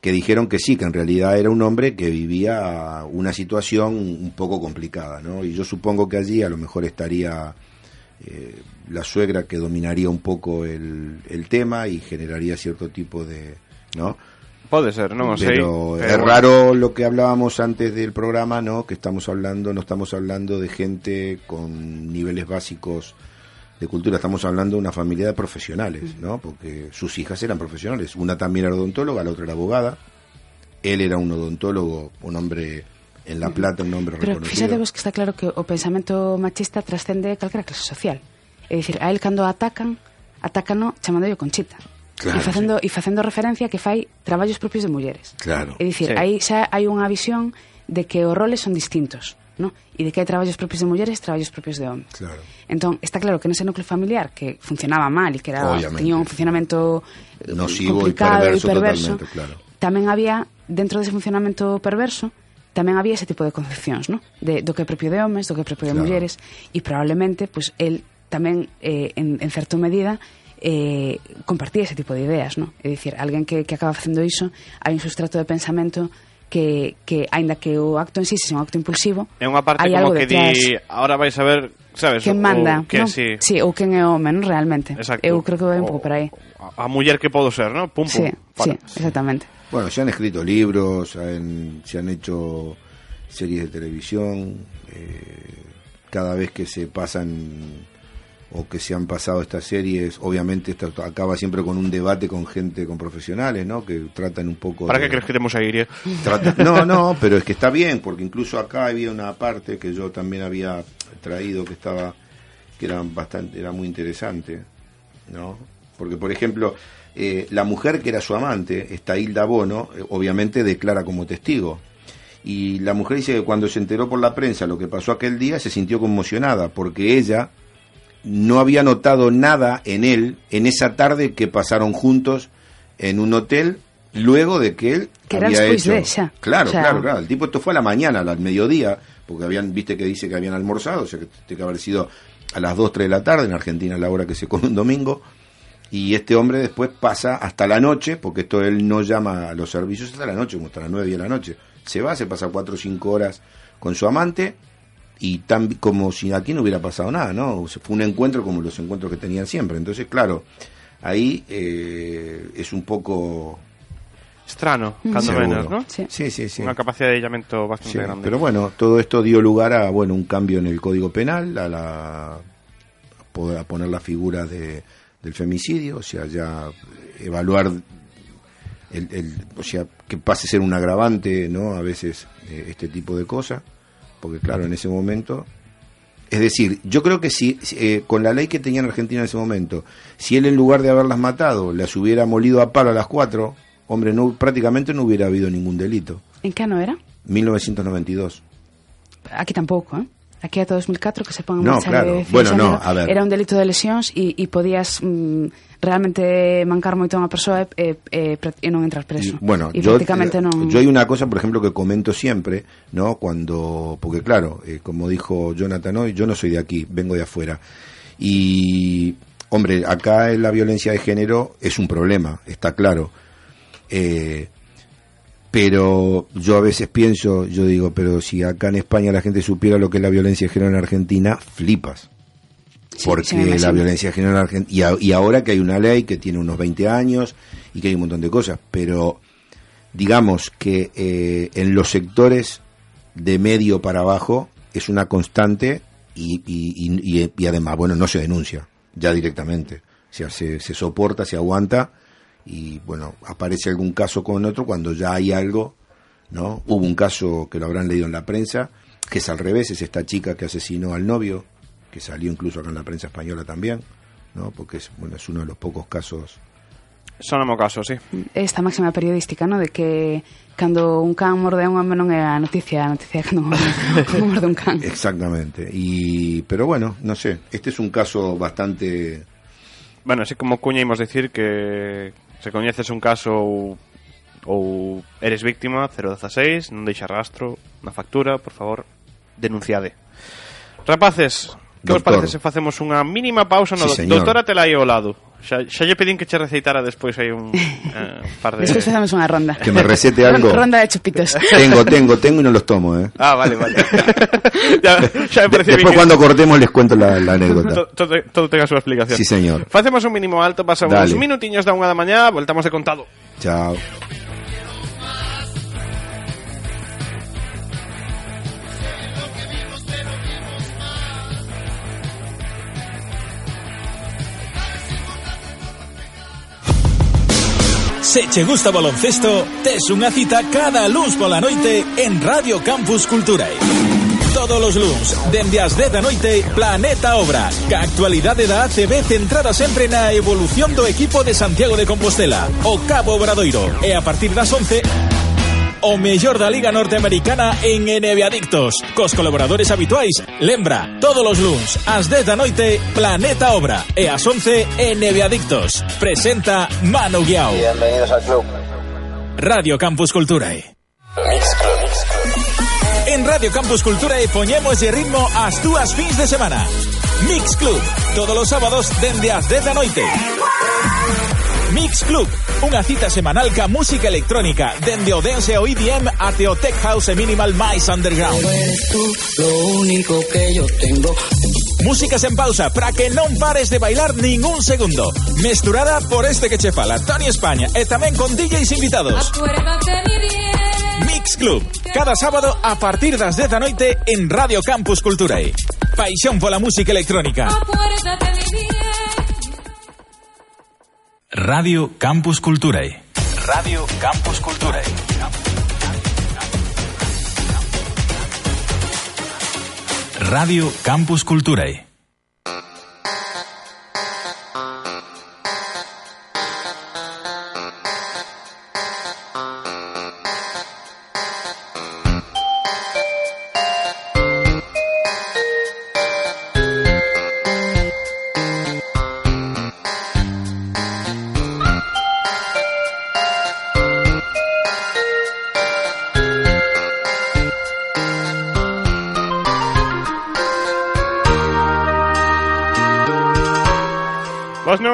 que dijeron que sí, que en realidad era un hombre que vivía una situación un poco complicada, ¿no? Y yo supongo que allí a lo mejor estaría eh, la suegra que dominaría un poco el, el tema y generaría cierto tipo de, ¿no? Pode ser, non o sei. Pero es raro lo que hablábamos antes del programa, ¿no? Que estamos hablando, no estamos hablando de gente con niveles básicos de cultura. Estamos hablando de una familia de profesionales, ¿no? Porque sus hijas eran profesionales. Una también era odontóloga, la otra era abogada. Él era un odontólogo, un hombre en La Plata, un hombre Pero reconocido. Fíjate vos que está claro que o pensamento machista trascende calquera clase social. É dicir, a él cando atacan, atacano chamando conchita. Claro, e facendo sí. e facendo referencia que fai traballos propios de mulleres. Claro. É dicir, sí. aí xa hai unha visión de que os roles son distintos no? E de que hai traballos propios de mulleres e traballos propios de homens. Claro. Entón, está claro que nese núcleo familiar que funcionaba mal e que era Obviamente. tiña un funcionamento eh, Nocivo complicado e perverso, e perverso claro. tamén había, dentro dese funcionamento perverso, tamén había ese tipo de concepcións, no? De, do que é propio de homes, do que é propio claro. de mulleres, e probablemente, pois, pues, el tamén, eh, en, en certa medida, eh, compartía ese tipo de ideas, no? É dicir, alguén que, que acaba facendo iso, hai un sustrato de pensamento que, que aínda que o acto en sí sexa un acto impulsivo É unha parte como algo que detrás. di, ahora vais a ver, sabes? Quen o- manda, que ¿no? sí. sí, ou quen é o realmente. Exacto. Eu creo que vai un pouco por aí. A, a muller que podo ser, ¿no? Pum, pum. Sí, sí, exactamente. Bueno, se han escrito libros, se han, se han hecho series de televisión, eh, cada vez que se pasan o que se han pasado estas series, obviamente esto acaba siempre con un debate con gente, con profesionales, ¿no? Que tratan un poco... ¿Para de- qué crees que tenemos a Iria? Trata- no, no, pero es que está bien, porque incluso acá había una parte que yo también había traído que estaba, que era bastante, era muy interesante, ¿no? Porque, por ejemplo, eh, la mujer que era su amante, esta Hilda Bono, eh, obviamente declara como testigo. Y la mujer dice que cuando se enteró por la prensa lo que pasó aquel día, se sintió conmocionada, porque ella no había notado nada en él en esa tarde que pasaron juntos en un hotel luego de que él Que había hecho. ella. claro O sea- claro claro. El tipo esto fue a la mañana al mediodía porque habían viste que dice que habían almorzado o sea que tiene que haber sido a las 2, 3 de la tarde en Argentina es la hora que se come un domingo y este hombre después pasa hasta la noche porque esto él no llama a los servicios hasta la noche como hasta las 9 de la noche. Se va se pasa 4 o 5 horas con su amante y tan como si aquí no hubiera pasado nada, ¿no? Se fue un encuentro como los encuentros que tenían siempre. Entonces, claro, ahí eh, es un poco cando Seguro. menos, ¿no? Sí. Sí, sí, sí. Unha capacidade de illamento bastante Sí, grande. pero bueno, todo esto dio lugar a bueno un cambio en el Código Penal, a la a poner la figura de, del femicidio, o sea, ya evaluar el, el- o sea, que pase a ser un agravante, ¿no? A veces eh, este tipo de cosas, porque claro, en ese momento es decir, yo creo que si eh, con la ley que tenía en Argentina en ese momento, si él en lugar de haberlas matado, las hubiera molido a palo a las cuatro, hombre, no prácticamente no hubiera habido ningún delito. En que ano era? 1992. Aquí tampouco, eh? Aquí ata 2004 que se pon en No, claro. de Bueno, no, a ver. Era un delito de lesións e, e podías mm, realmente mancar moito a unha persoa e, e, e, e non entrar preso. Y, bueno, e yo, prácticamente eh, non... yo hay una cosa, por ejemplo, que comento siempre, ¿no? Cuando, porque claro, eh, como dijo Jonathan hoy, yo no soy de aquí, vengo de afuera. Y, hombre, acá la violencia de género es un problema, está claro. Eh, pero yo a veces pienso, yo digo, pero si acá en España la gente supiera lo que es la violencia de género en Argentina, flipas. Porque sí, la violencia de género en Argentina, y, ahora que hay una ley que tiene unos 20 años y que hay un montón de cosas, pero digamos que eh, en los sectores de medio para abajo es una constante y, y, y- y- y además, bueno, no se denuncia ya directamente. O sea, se, se soporta, se aguanta y, bueno, aparece algún caso con otro cuando ya hay algo, ¿no? Hubo un caso que lo habrán leído en la prensa, que es al revés, es esta chica que asesinó al novio, que salió incluso acá en la prensa española también, ¿no? Porque es, bueno, es uno de los pocos casos Son o caso, sí. Esta máxima periodística, no? De que cando un can morde a un home non é a noticia, a noticia é cando morde un can. Exactamente. Y, pero bueno, no sé, este es un caso bastante... Bueno, así como cuña imos decir que se coñeces un caso ou, ou eres víctima 016, non deixa rastro na factura, por favor, denunciade. Rapaces, vos Doctor. parece se facemos unha mínima pausa no Sí, señor. doutora tela aí ao lado. Xa, xa lle pedín que che receitara despois aí un eh, par de Despois facemos unha ronda. Que me recete algo. Ronda de chupitos. Tengo, tengo, tengo y no los tomo, ¿eh? Ah, vale, vale. ya, xa me De- parecía después bien que- cuando cortemos les cuento la, la anécdota. To- todo, todo tenga súa explicación. Sí, señor. Facemos un mínimo alto, pasamos Dale. uns minutiños da unha da mañá, voltamos de contado. Chao. Se che gusta baloncesto, tes unha cita cada luns pola noite en Radio Campus Culturae. Todos os luns, dende as 10 da noite, Planeta Obra, Ca actualidade da ACB centrada sempre na evolución do equipo de Santiago de Compostela, o Cabo Obradoiro, e a partir das 11, o mellor da Liga Norteamericana en NBA Adictos, cos colaboradores habituais. Lembra, todos os luns, ás 10 da noite, Planeta Obra, e ás 11, NBA Adictos. Presenta Manu Guiao. Bienvenidos al club. Radio Campus Culturae. Mix Club, En Radio Campus Culturae poñemos de ritmo ás túas fins de semana. Mix Club, todos os sábados dende as 10 da noite. Mix Club, unha cita semanal ca música electrónica, dende o dance ao EDM até o tech house e minimal máis underground. Eres tú lo único que yo tengo. Músicas en pausa para que non pares de bailar ningún segundo. Mesturada por este que che fala, Tony España, e tamén con DJs invitados. Mix Club, cada sábado a partir das 10 da noite en Radio Campus Culturae. Paixón pola música electrónica. Radio Campus Culturae. Radio Campus Culturae. Radio Campus Culturae.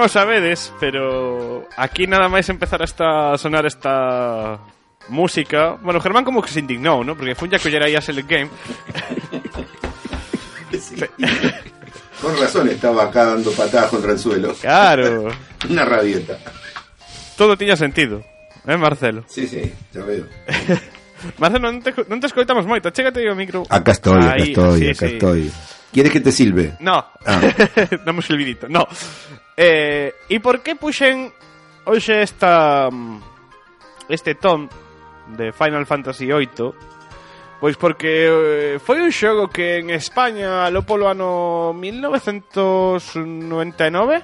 Vos non o sabedes, pero aquí nada máis empezar a sonar esta música. Bueno, Germán como que se indignou, ¿no? Porque fue ya coller aí a Select Game. Con razón estaba acá dando patadas contra el suelo. Claro. Una rabieta. Todo tiña sentido. Eh, Marcelo? Sí, sí, ya veo. Marcelo, non te, non te escoitamos moito. Chégate aí o micro. Acá estoy, acá Ahí, estoy, sí, acá sí. estoy. ¿Quieres que te silbe? No. Ah. Dame un silbidito. No. Eh, e por que puxen hoxe esta mm, este ton de Final Fantasy VIII? Pois porque eh, foi un xogo que en España lo polo ano 1999,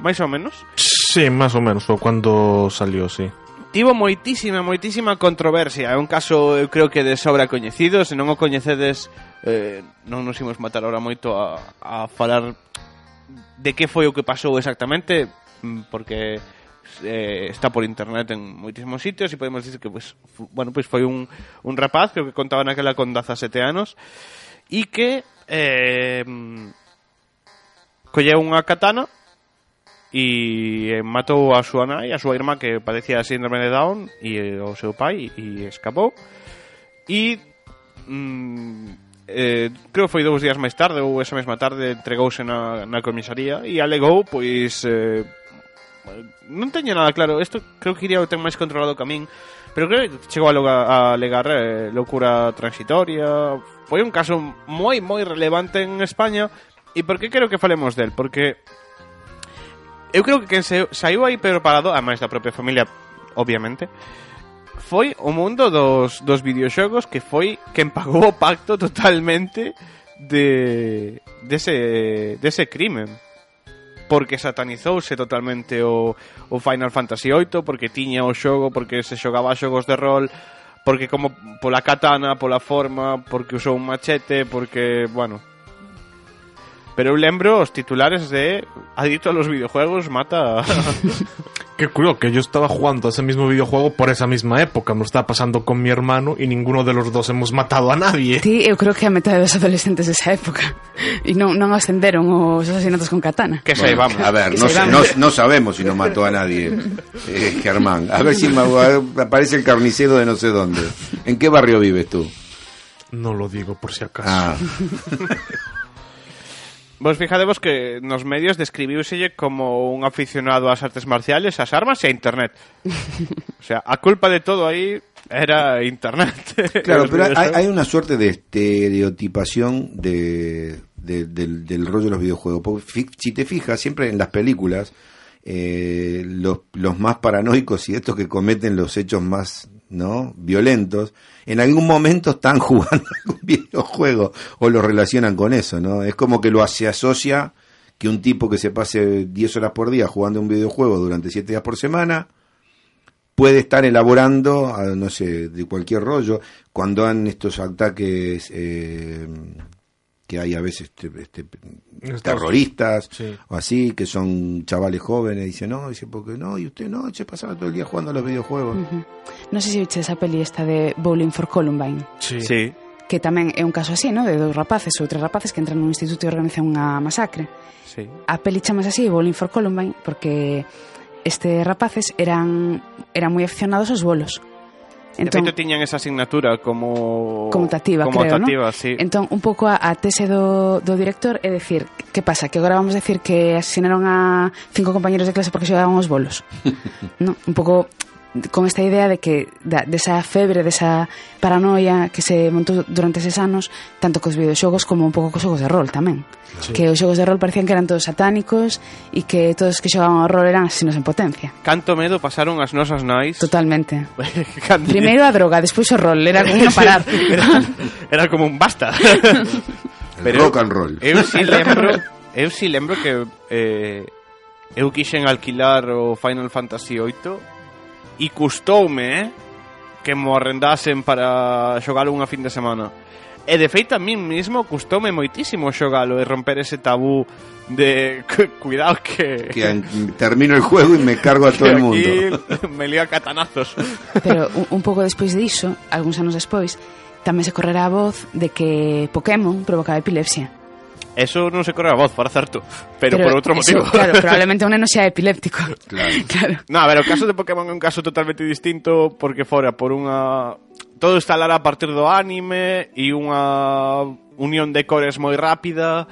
máis ou menos. Sí, más o menos, o cuando salió, sí. tivo moitísima, moitísima controversia. É un caso, eu creo que de sobra coñecido. Se non o coñecedes, eh, non nos imos matar ahora moito a, a falar de que foi o que pasou exactamente, mm, porque eh, está por internet en moitísimos sitios e podemos dicir que pues, bueno, pues foi un, un rapaz, creo que contaba naquela con 17 anos, e que eh, mm, colleu unha katana e eh, matou a súa nai, a súa irmá que padecía síndrome de Down e eh, o seu pai e escapou e mm, eh, creo que foi dous días máis tarde ou esa mesma tarde entregouse na, na comisaría e alegou pois eh, non teño nada claro. Isto creo que iría o ten máis controlado que a min pero creo que chegou a, loga, a alegar eh, locura transitoria. Foi un caso moi moi relevante en España. E por que quero que falemos del? porque eu creo que quen se, saiu aí preparado, a máis da propia familia, obviamente, foi o mundo dos, dos videoxogos que foi quen pagou o pacto totalmente de dese, dese crimen. Porque satanizouse totalmente o, o Final Fantasy VIII, porque tiña o xogo, porque se xogaba xogos de rol, porque como pola katana, pola forma, porque usou un machete, porque, bueno, pero eu lembro os titulares de Adicto a los videojuegos mata a... Qué curioso que yo estaba jugando a ese mismo videojuego por esa misma época. Me lo estaba pasando con mi hermano y ninguno de los dos hemos matado a nadie. Sí, eu creo que a metade dos adolescentes desa época e non, non ascenderon os asesinatos con katana. Que Bueno, a ver, no, se no, no sabemos si no mató a nadie, eh, Germán. A ver si me- aparece el carnicero de no sé dónde. ¿En qué barrio vives tú? No lo digo por si acaso. Ah, Vos fijadevos que nos medios describiúselle como un aficionado ás artes marciales, ás armas e a internet. O sea, a culpa de todo aí era internet. claro, pero hay, una suerte de estereotipación de, de- del, del rollo de los videojuegos. Porque si te fijas, siempre en las películas, eh, los, los más paranoicos y estos que cometen los hechos más no violentos, en algún momento están jugando algún videojuego o lo relacionan con eso, ¿no? Es como que lo se asocia que un tipo que se pase 10 horas por día jugando un videojuego durante 7 días por semana puede estar elaborando, ah, no sé, de cualquier rollo, cuando han estos ataques eh, que hay a veces este, este, Estados- terroristas Sí. o así, que son chavales jóvenes, dice no, dice porque no, y usted no, se pasaba todo el día jugando a los videojuegos. Ujú. Non sei se viche esa peli esta de Bowling for Columbine Sí. Sí. que tamén é un caso así, ¿no? de dous rapaces ou tres rapaces que entran nun instituto e organizan unha masacre Sí. a peli chamase así Bowling for Columbine porque estes rapaces eran eran moi aficionados aos bolos Entón, de feito, tiñan esa asignatura como... Conmutativa, como creo, optativa, ¿no? sí. Entón, un pouco a, a tese do, do director é decir, que pasa? Que agora vamos a decir que asesinaron a cinco compañeros de clase porque xogaban os bolos. no? Un pouco con esta idea de que da, desa febre, desa paranoia que se montou durante eses anos, tanto cos videoxogos como un pouco cos xogos de rol tamén. Sí. Que os xogos de rol parecían que eran todos satánicos e que todos que xogaban ao rol eran asesinos en potencia. Canto medo pasaron as nosas nais. Totalmente. Primeiro a droga, despois o rol, era como non parar. era, era como un basta. Pero rock and roll. Eu si lembro, eu si lembro que eh, eu quixen alquilar o Final Fantasy 8 e custoume eh, que mo arrendasen para xogalo unha fin de semana. E de feito a min mismo custoume moitísimo xogalo e romper ese tabú de cuidado que que termino el juego y me cargo a todo el mundo. me lío a catanazos. Pero un, un pouco despois diso, algúns anos despois, tamén se correrá a voz de que Pokémon provocaba epilepsia. Eso non se corre a voz, para certo, pero, pero por outro eso, motivo. Claro, probablemente un neno sea epiléptico. Claro. claro. No, a ver, o caso de Pokémon é un caso totalmente distinto porque fora por unha todo está a partir do anime e unha unión de cores moi rápida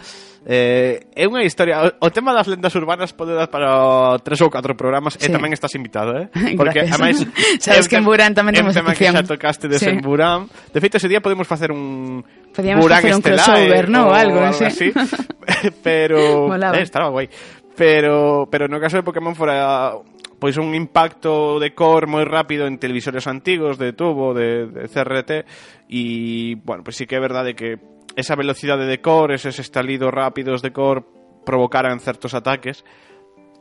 Eh, é unha historia o, o tema das lendas urbanas pode dar para tres ou catro programas sí. e tamén estás invitado, eh? Porque ademais sabes que en Burán tamén temos tema que xa tocaste de sí. en Burán. De feito ese día podemos facer un Podíamos Burán facer un crossover, non, algo, algo así. pero Molaba. eh, estaba guai. Pero pero no caso de Pokémon fora pois un impacto de core moi rápido en televisores antigos de tubo, de, de CRT e, bueno, pois sí que é verdade que esa velocidade de core, eses estalidos rápidos de core provocaran certos ataques.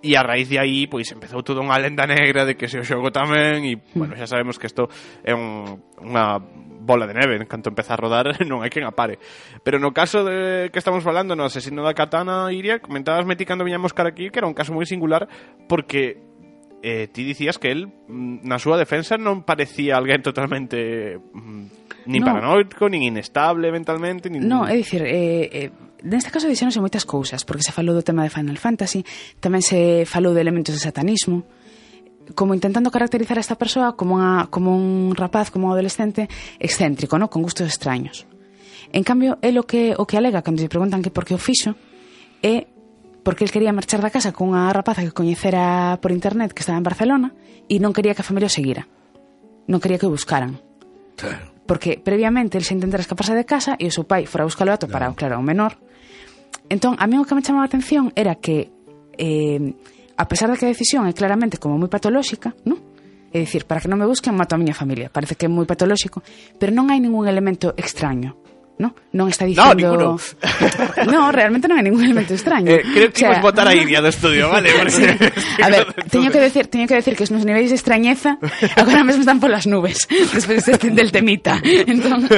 E a raíz de aí pois empezou toda unha lenda negra de que se o xogo tamén e hmm. bueno, xa sabemos que isto é un, unha bola de neve en canto empeza a rodar non hai quen apare. Pero no caso de que estamos falando no asesino da katana Iria comentabas meti cando viñamos cara aquí que era un caso moi singular porque eh, ti dicías que él mm, na súa defensa non parecía alguén totalmente mm, nin no. paranoico, nin inestable mentalmente, nin No, é dicir, eh, eh neste caso dixéronse moitas cousas, porque se falou do tema de Final Fantasy, tamén se falou de elementos de satanismo, como intentando caracterizar a esta persoa como, unha, como un rapaz, como un adolescente excéntrico, no? con gustos extraños. En cambio, é o que, o que alega cando se preguntan que por que o fixo é porque el quería marchar da casa cunha rapaza que coñecera por internet que estaba en Barcelona e non quería que a familia o seguira. Non quería que o buscaran. Claro. Porque previamente el se intentara escaparse de casa e o seu pai fora a buscalo a toparao, claro, claro o menor. Entón, a mí o que me chamaba a atención era que eh, a pesar de que a decisión é claramente como moi patolóxica, non? É dicir, para que non me busquen, mato a miña familia. Parece que é moi patolóxico, pero non hai ningún elemento extraño. No, non está dicendo... No, ninguno. no, realmente non hai ningún elemento extraño. Eh, creo que o sea... botar a Iria do estudio, vale? sí. A ver, teño que decir, teño que decir que os meus niveis de extrañeza agora mesmo están polas nubes, despois este del temita. Entón...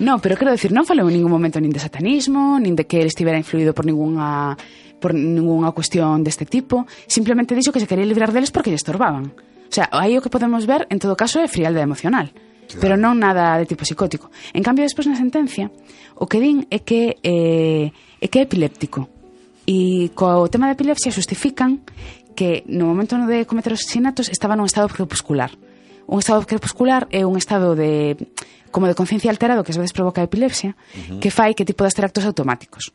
No, pero quero decir, non falou en ningún momento nin de satanismo, nin de que ele estivera influído por ningunha por ningunha cuestión deste tipo, simplemente dixo que se quería librar deles porque lle estorbaban. O sea, aí o que podemos ver, en todo caso, é frialdade emocional. Pero non nada de tipo psicótico. En cambio, despois na sentencia, o que din é que eh, é que é epiléptico. E co tema da epilepsia justifican que no momento de cometer os asesinatos estaba nun estado crepuscular. Un estado crepuscular é un estado de como de conciencia alterado que ás veces provoca a epilepsia, uh -huh. que fai que tipo de actos automáticos.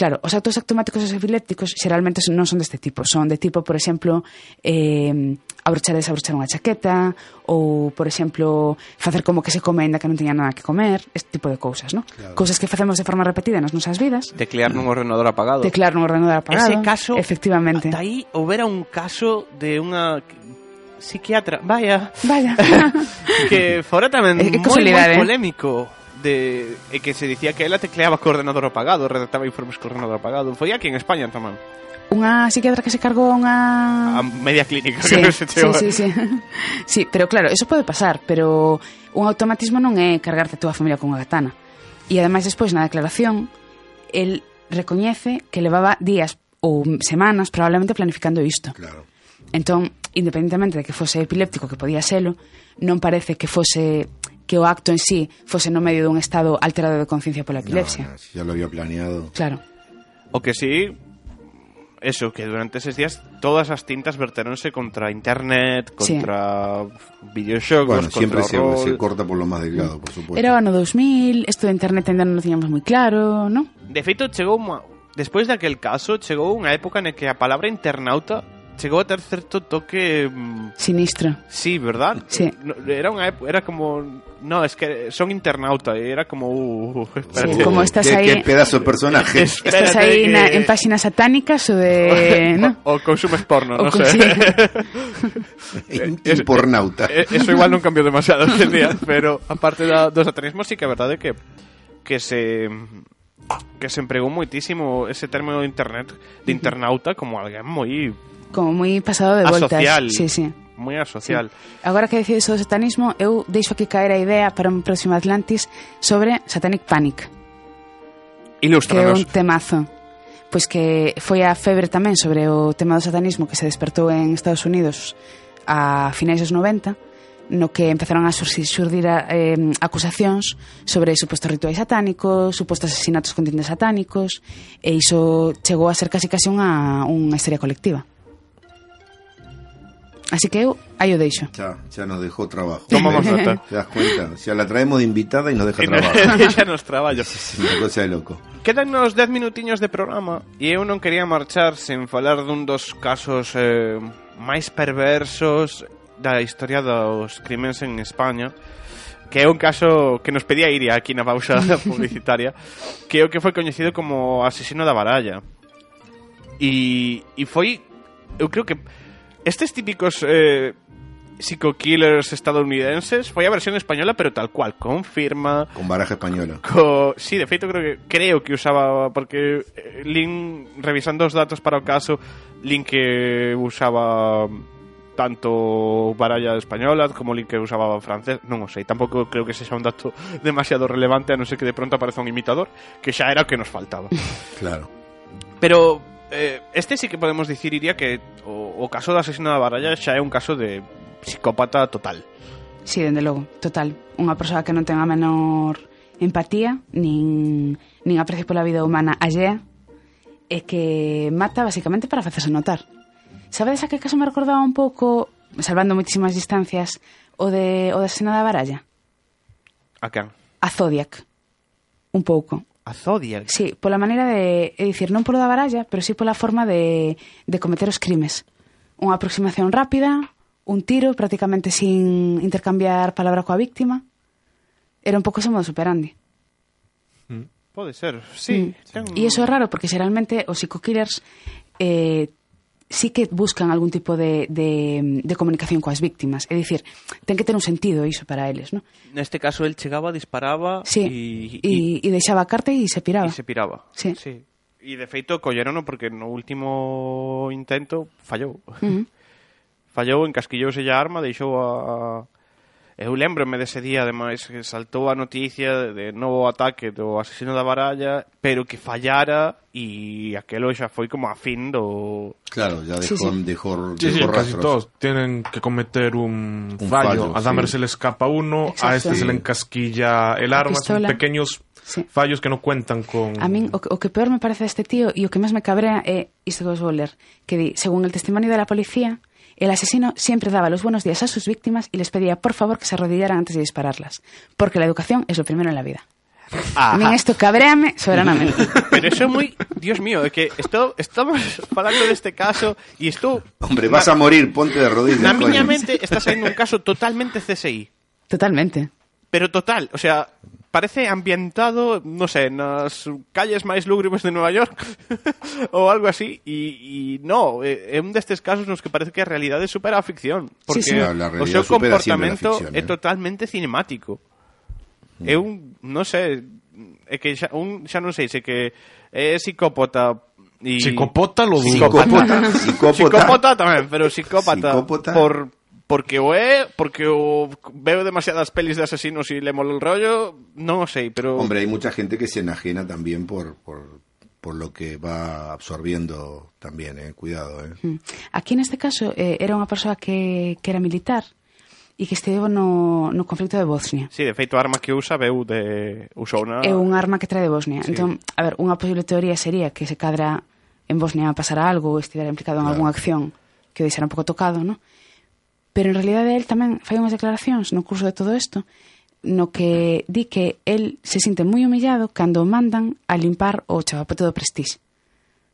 Claro, os actos automáticos os epilépticos xeralmente non son deste tipo, son de tipo, por exemplo, eh, abrochar e desabrochar unha chaqueta, ou, por exemplo, facer como que se come ainda que non teña nada que comer, este tipo de cousas, non? Claro. Cousas que facemos de forma repetida nas nosas vidas. Teclear nun ordenador apagado. Teclear nun ordenador apagado. Ese caso, efectivamente. Ata aí houbera un caso de unha psiquiatra, vaya. Vaya. que fora tamén moi, moi ¿eh? polémico de e que se dicía que ela tecleaba co ordenador apagado, redactaba informes co ordenador apagado. Foi aquí en España tamén. Unha psiquiatra que se cargou unha... A media clínica sí, que non se chegou. Sí, sí, sí. sí, pero claro, eso pode pasar, pero un automatismo non é cargarte a túa familia con unha katana. E ademais despois na declaración, el recoñece que levaba días ou semanas probablemente planificando isto. Claro. Entón, independentemente de que fose epiléptico, que podía selo, non parece que fose que o acto en sí fose no medio dun estado alterado de conciencia pola epilepsia. No, no, si ya lo había planeado. Claro. O que sí, eso, que durante esos días todas as tintas verteronse contra internet, contra sí. videoxogos, bueno, contra siempre se, rol. se corta por lo máis delgado, por supuesto. Era o ano 2000, isto de internet ainda non o tiñamos moi claro, non? De feito, chegou unha... Despois daquel caso, chegou unha época na que a palabra internauta chegou a ter certo toque... mm, Sinistro. Sí, verdad? Sí. No, era época, era como... No, es que son internauta, e era como... Uh, como estás qué, ahí- qué pedazo de personaje. Estás na, en páxinas satánicas ou de... ¿no? O, o consumes porno, O no con- sé. In- Impornauta. Eh, Eso igual non cambiou demasiado hoxe en día, pero aparte da, do satanismo sí que é verdade que que se que se empregou moitísimo ese término de internet de internauta como alguén moi como moi pasado de voltas. Asocial. Sí, sí. Moi asocial. Sí. Agora que decides o satanismo, eu deixo aquí caer a idea para un próximo Atlantis sobre Satanic Panic. Ilustranos. Que é un temazo pois que foi a febre tamén sobre o tema do satanismo que se despertou en Estados Unidos a finais dos 90 no que empezaron a surgir a, eh, acusacións sobre supostos rituais satánicos, supostos asesinatos con tintes satánicos, e iso chegou a ser casi casi unha, unha histeria colectiva. Así que eu aí o deixo. Xa, xa nos deixou trabajo. Tomamos nota. Te das cuenta, xa la traemos de invitada e nos deja trabajo. Ella nos traballo. Sí, unha cosa de loco. Quedannos 10 minutiños de programa e eu non quería marchar sen falar dun dos casos eh, máis perversos da historia dos crimens en España que é un caso que nos pedía Iria aquí na pausa publicitaria, que é o que foi coñecido como asesino da baralla. E, e foi, eu creo que estes típicos eh, psico-killers estadounidenses foi a versión española pero tal cual, con firma Con baraja española. Co... Sí, de feito creo que creo que usaba porque eh, Lin revisando os datos para o caso Lin que usaba tanto baralla española como Lin que usaba francés, non o sei, tampouco creo que sexa un dato demasiado relevante a non ser que de pronto apareza un imitador, que xa era o que nos faltaba. Claro. Pero eh, este sí que podemos dicir, iría, que o, o caso de asesino da baralla xa é un caso de psicópata total. Sí, dende logo, total. Unha persoa que non ten a menor empatía, nin, nin aprecio pola vida humana allea, e que mata basicamente para facerse notar. Sabedes a que caso me recordaba un pouco, salvando moitísimas distancias, o de o da asesino da Baralla? A can? A Zodiac. Un pouco. A Zodiac. Sí, pola maneira de, é dicir, non polo da baralla, pero sí pola forma de, de cometer os crimes. Unha aproximación rápida, un tiro prácticamente sin intercambiar palabra coa víctima. Era un pouco ese modo superandi. Mm, Pode ser, sí. Mm. Ten... E iso é raro porque xeralmente os psicokillers eh, sí que buscan algún tipo de, de, de comunicación coas víctimas. É dicir, ten que ter un sentido iso para eles, non? Neste caso, el chegaba, disparaba sí, e... E, e deixaba a carta e se piraba. E se piraba, sí. sí. E de feito, collerono porque no último intento fallou. Uh -huh. Fallou, encasquillouse a arma, deixou a Eu lembrome dese día, ademais, que saltou a noticia de novo ataque do asesino da baralla, pero que fallara e aquelo xa foi como a fin do... Claro, ya dejó, sí, sí. dejó, dejó sí, sí, casi todos tienen que cometer un, un fallo. fallo. A Dahmer sí. se le escapa uno, Exacto. a este sí. se le encasquilla el arma, son pequeños sí. fallos que no cuentan con... A min, o, o que peor me parece este tío e o que máis me cabrea é isto que vos vou ler, que di, según el testimonio de la policía, el asesino siempre daba los buenos días a sus víctimas y les pedía por favor que se arrodillaran antes de dispararlas, porque la educación es lo primero en la vida. A isto cabreame soberanamente. Pero eso é moi... Dios mío, é que esto, estamos falando deste caso e isto... Hombre, vas a morir, ponte de rodillas. Coño. mente está saindo un caso totalmente CSI. Totalmente. Pero total, o sea, parece ambientado, no sé, nas calles máis lúgubres de Nueva York ou algo así, e, e no, eh, é un destes casos nos que parece que a realidade supera a ficción, porque sí, sí. La, la o seu comportamento ficción, eh? totalmente cinemático. Mm. É un, non sei, é que xa, un, xa non sei, se que é psicópata y... Psicopota lo dudo. Psicopata, psicópata. psicópata tamén, pero psicópata, psicópata. por porque o é, porque o veo demasiadas pelis de asesinos e le molo el rollo, non o sei, pero... Hombre, hai mucha gente que se enajena también por, por, por lo que va absorbiendo también, eh? cuidado. Eh? Hmm. Aquí en este caso eh, era unha persoa que, que era militar, e que esteve no, no conflicto de Bosnia. Sí, de feito, a arma que usa veu de... usou na... É un arma que trae de Bosnia. Sí. Entón, a ver, unha posible teoría sería que se cadra en Bosnia pasara algo ou estivera implicado en claro. algunha acción que o deixara un pouco tocado, non? pero en realidade el tamén fai unhas declaracións no curso de todo isto no que di que el se sinte moi humillado cando o mandan a limpar o chavapote do Prestige.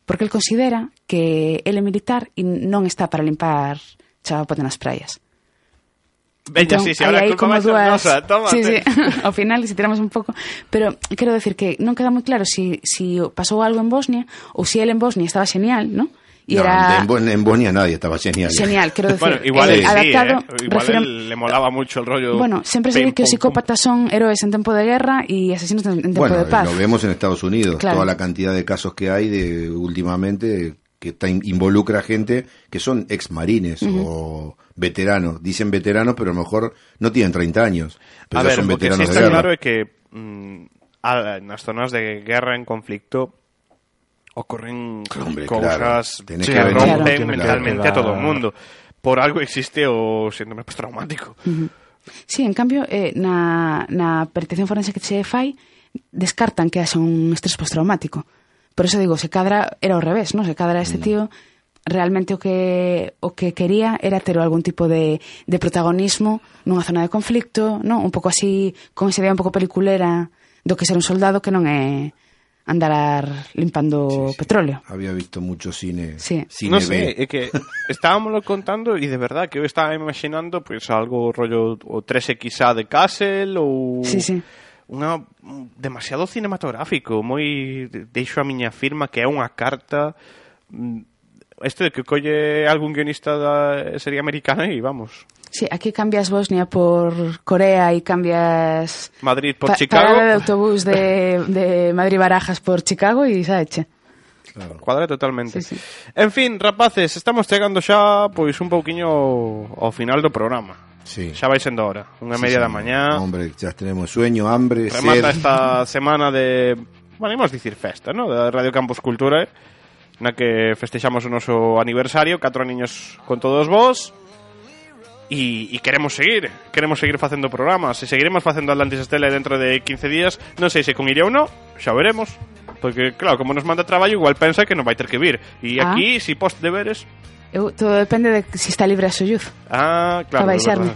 Porque el considera que ele é militar e non está para limpar chavapote nas praias. Veña, entón, sí, sí, ahora hai como dúas... Nosa, sí, sí. Ao final, se tiramos un pouco... Pero quero decir que non queda moi claro si, si pasou algo en Bosnia ou si ele en Bosnia estaba genial, non? No, era en, en Bosnia nadie estaba genial. genial, quero decir, Bueno, igual eh, él sí, adaptado... eh. Igual él le molaba mucho el rollo. Bueno, sempre se pim, di que os pum, pum. psicópatas son héroes en tempo de guerra e asesinos en en Bueno, de paz. lo vemos en Estados Unidos, Claro. toda la cantidad de casos que hay de últimamente que está, involucra gente que son ex marines o veteranos. Dicen veteranos, pero a lo mejor no tienen 30 años, pero a ya ver, son o que sí veteranos de está guerra. claro é que mm, a, nas zonas de guerra en conflicto ocurren Hombre, cosas claro. que rompen claro. mentalmente claro. a todo el mundo. Por algo existe o síndrome postraumático. Uh -huh. Sí, en cambio, eh, na, na percepción forense que se fai, descartan que haxa un estrés postraumático. Por eso digo, se cadra era ao revés, ¿no? Se cadra este tío realmente o que o que quería era ter algún tipo de, de protagonismo nunha zona de conflicto, ¿no? Un pouco así, con esa idea un pouco peliculera do que ser un soldado que non é andar limpando sí, sí. petróleo. Había visto mucho cine. Sí. cine no sé, es é que estábamos contando e de verdad que eu estaba imaginando pues algo rollo o 3XA de Castle ou Sí, sí. Una, demasiado cinematográfico, moi deixo a miña firma que é unha carta mm, este de que colle algún guionista da serie americana e vamos. Sí, aquí cambias Bosnia por Corea y cambias... Madrid por pa Chicago. Parada de autobús de, de Madrid-Barajas por Chicago e xa eche. Claro. Cuadra totalmente. Sí, sí. En fin, rapaces, estamos chegando xa pois un pouquiño ao final do programa. Sí. Xa vais sendo hora, unha sí, media sí, de mañá. Hombre, ya tenemos sueño, hambre, Remata sed. esta semana de, bueno, a decir festa, ¿no? De Radio Campus Cultura, eh? na que festexamos o noso aniversario, catro niños con todos vos. E, e queremos seguir, queremos seguir facendo programas e seguiremos facendo Atlantis Estela dentro de 15 días non sei se con iría ou non, xa veremos porque claro, como nos manda traballo igual pensa que non vai ter que vir e Ah. aquí, si post deberes Eu, todo depende de si está libre a Soyuz. Ah, claro. Baixarme.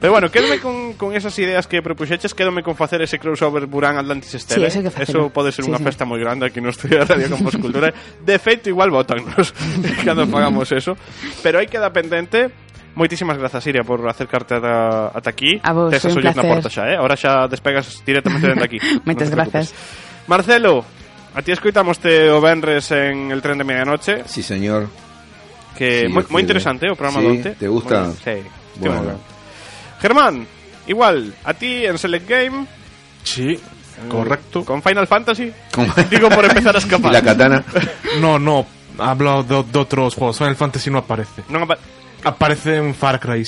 Pero bueno, quédome con, con esas ideas que propuxeches, quédome con facer ese crossover Burán Atlantis Estela. Sí, eso que. Eso pode ser Sí, unha sí. festa moi grande aquí no estudio de Radio Campos Cultura. De feito, igual votannos cando pagamos eso. Pero aí queda pendente Moitísimas grazas, Iria, por acercarte ata, ata aquí. A vos, Tes un na placer. porta xa, eh? Ahora xa despegas directamente dende aquí. Moitas preocupes. grazas. Marcelo, a ti escoitamoste o Benres en el tren de medianoche. Sí, señor. Que Sí, moi, moi interesante o programa Sí, de onte. ¿te gusta? Sí, Bueno. ben. Germán, igual, a ti en Select Game. Sí, correcto. Con Final Fantasy. Digo por empezar a escapar. ¿Y la katana? No, no, hablo de, de otros juegos. Final Fantasy no aparece. Non apa Aparece en Far Cry.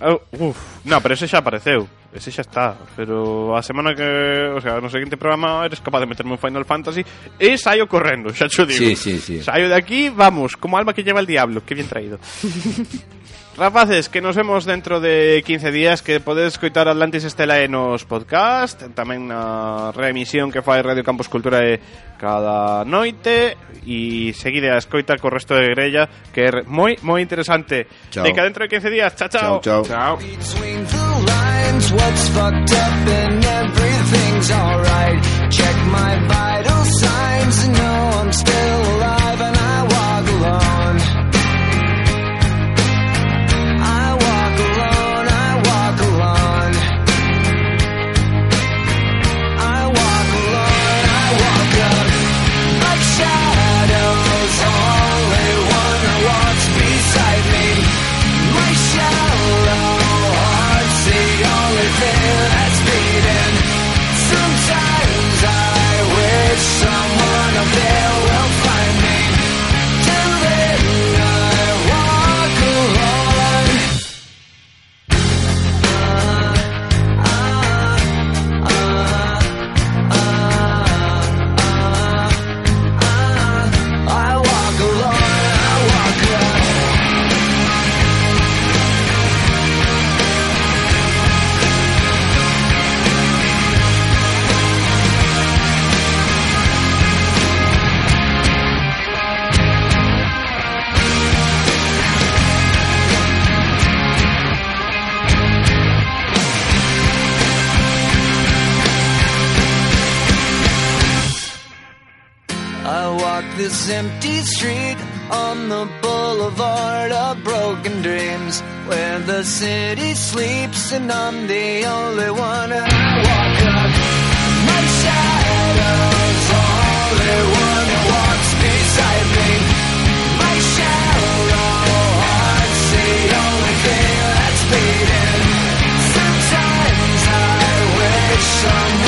Oh, uf, no, pero ese xa apareceu. Ese xa está Pero a semana que, o sea, no seguinte programa Eres capaz de meterme un Final Fantasy. E saio correndo, xa cho digo. Sí, sí, sí. Saio de aquí, vamos, como alma que lleva el diablo Que bien traído Rapaces, que nos vemos dentro de 15 días Que podedes escoitar Atlantis Estela e nos podcast Tamén na reemisión que fai Radio Campus Cultura e cada noite E seguide a escoita co resto de grella Que é moi, moi interesante. Chao. De que dentro de 15 días, chao, chao. Chao, chao. Chao empty street on the boulevard of broken dreams where the city sleeps and I'm the only one. I walk up my shadow's only one who walks beside me. My shallow heart's the only thing that's beating. Sometimes I wish someone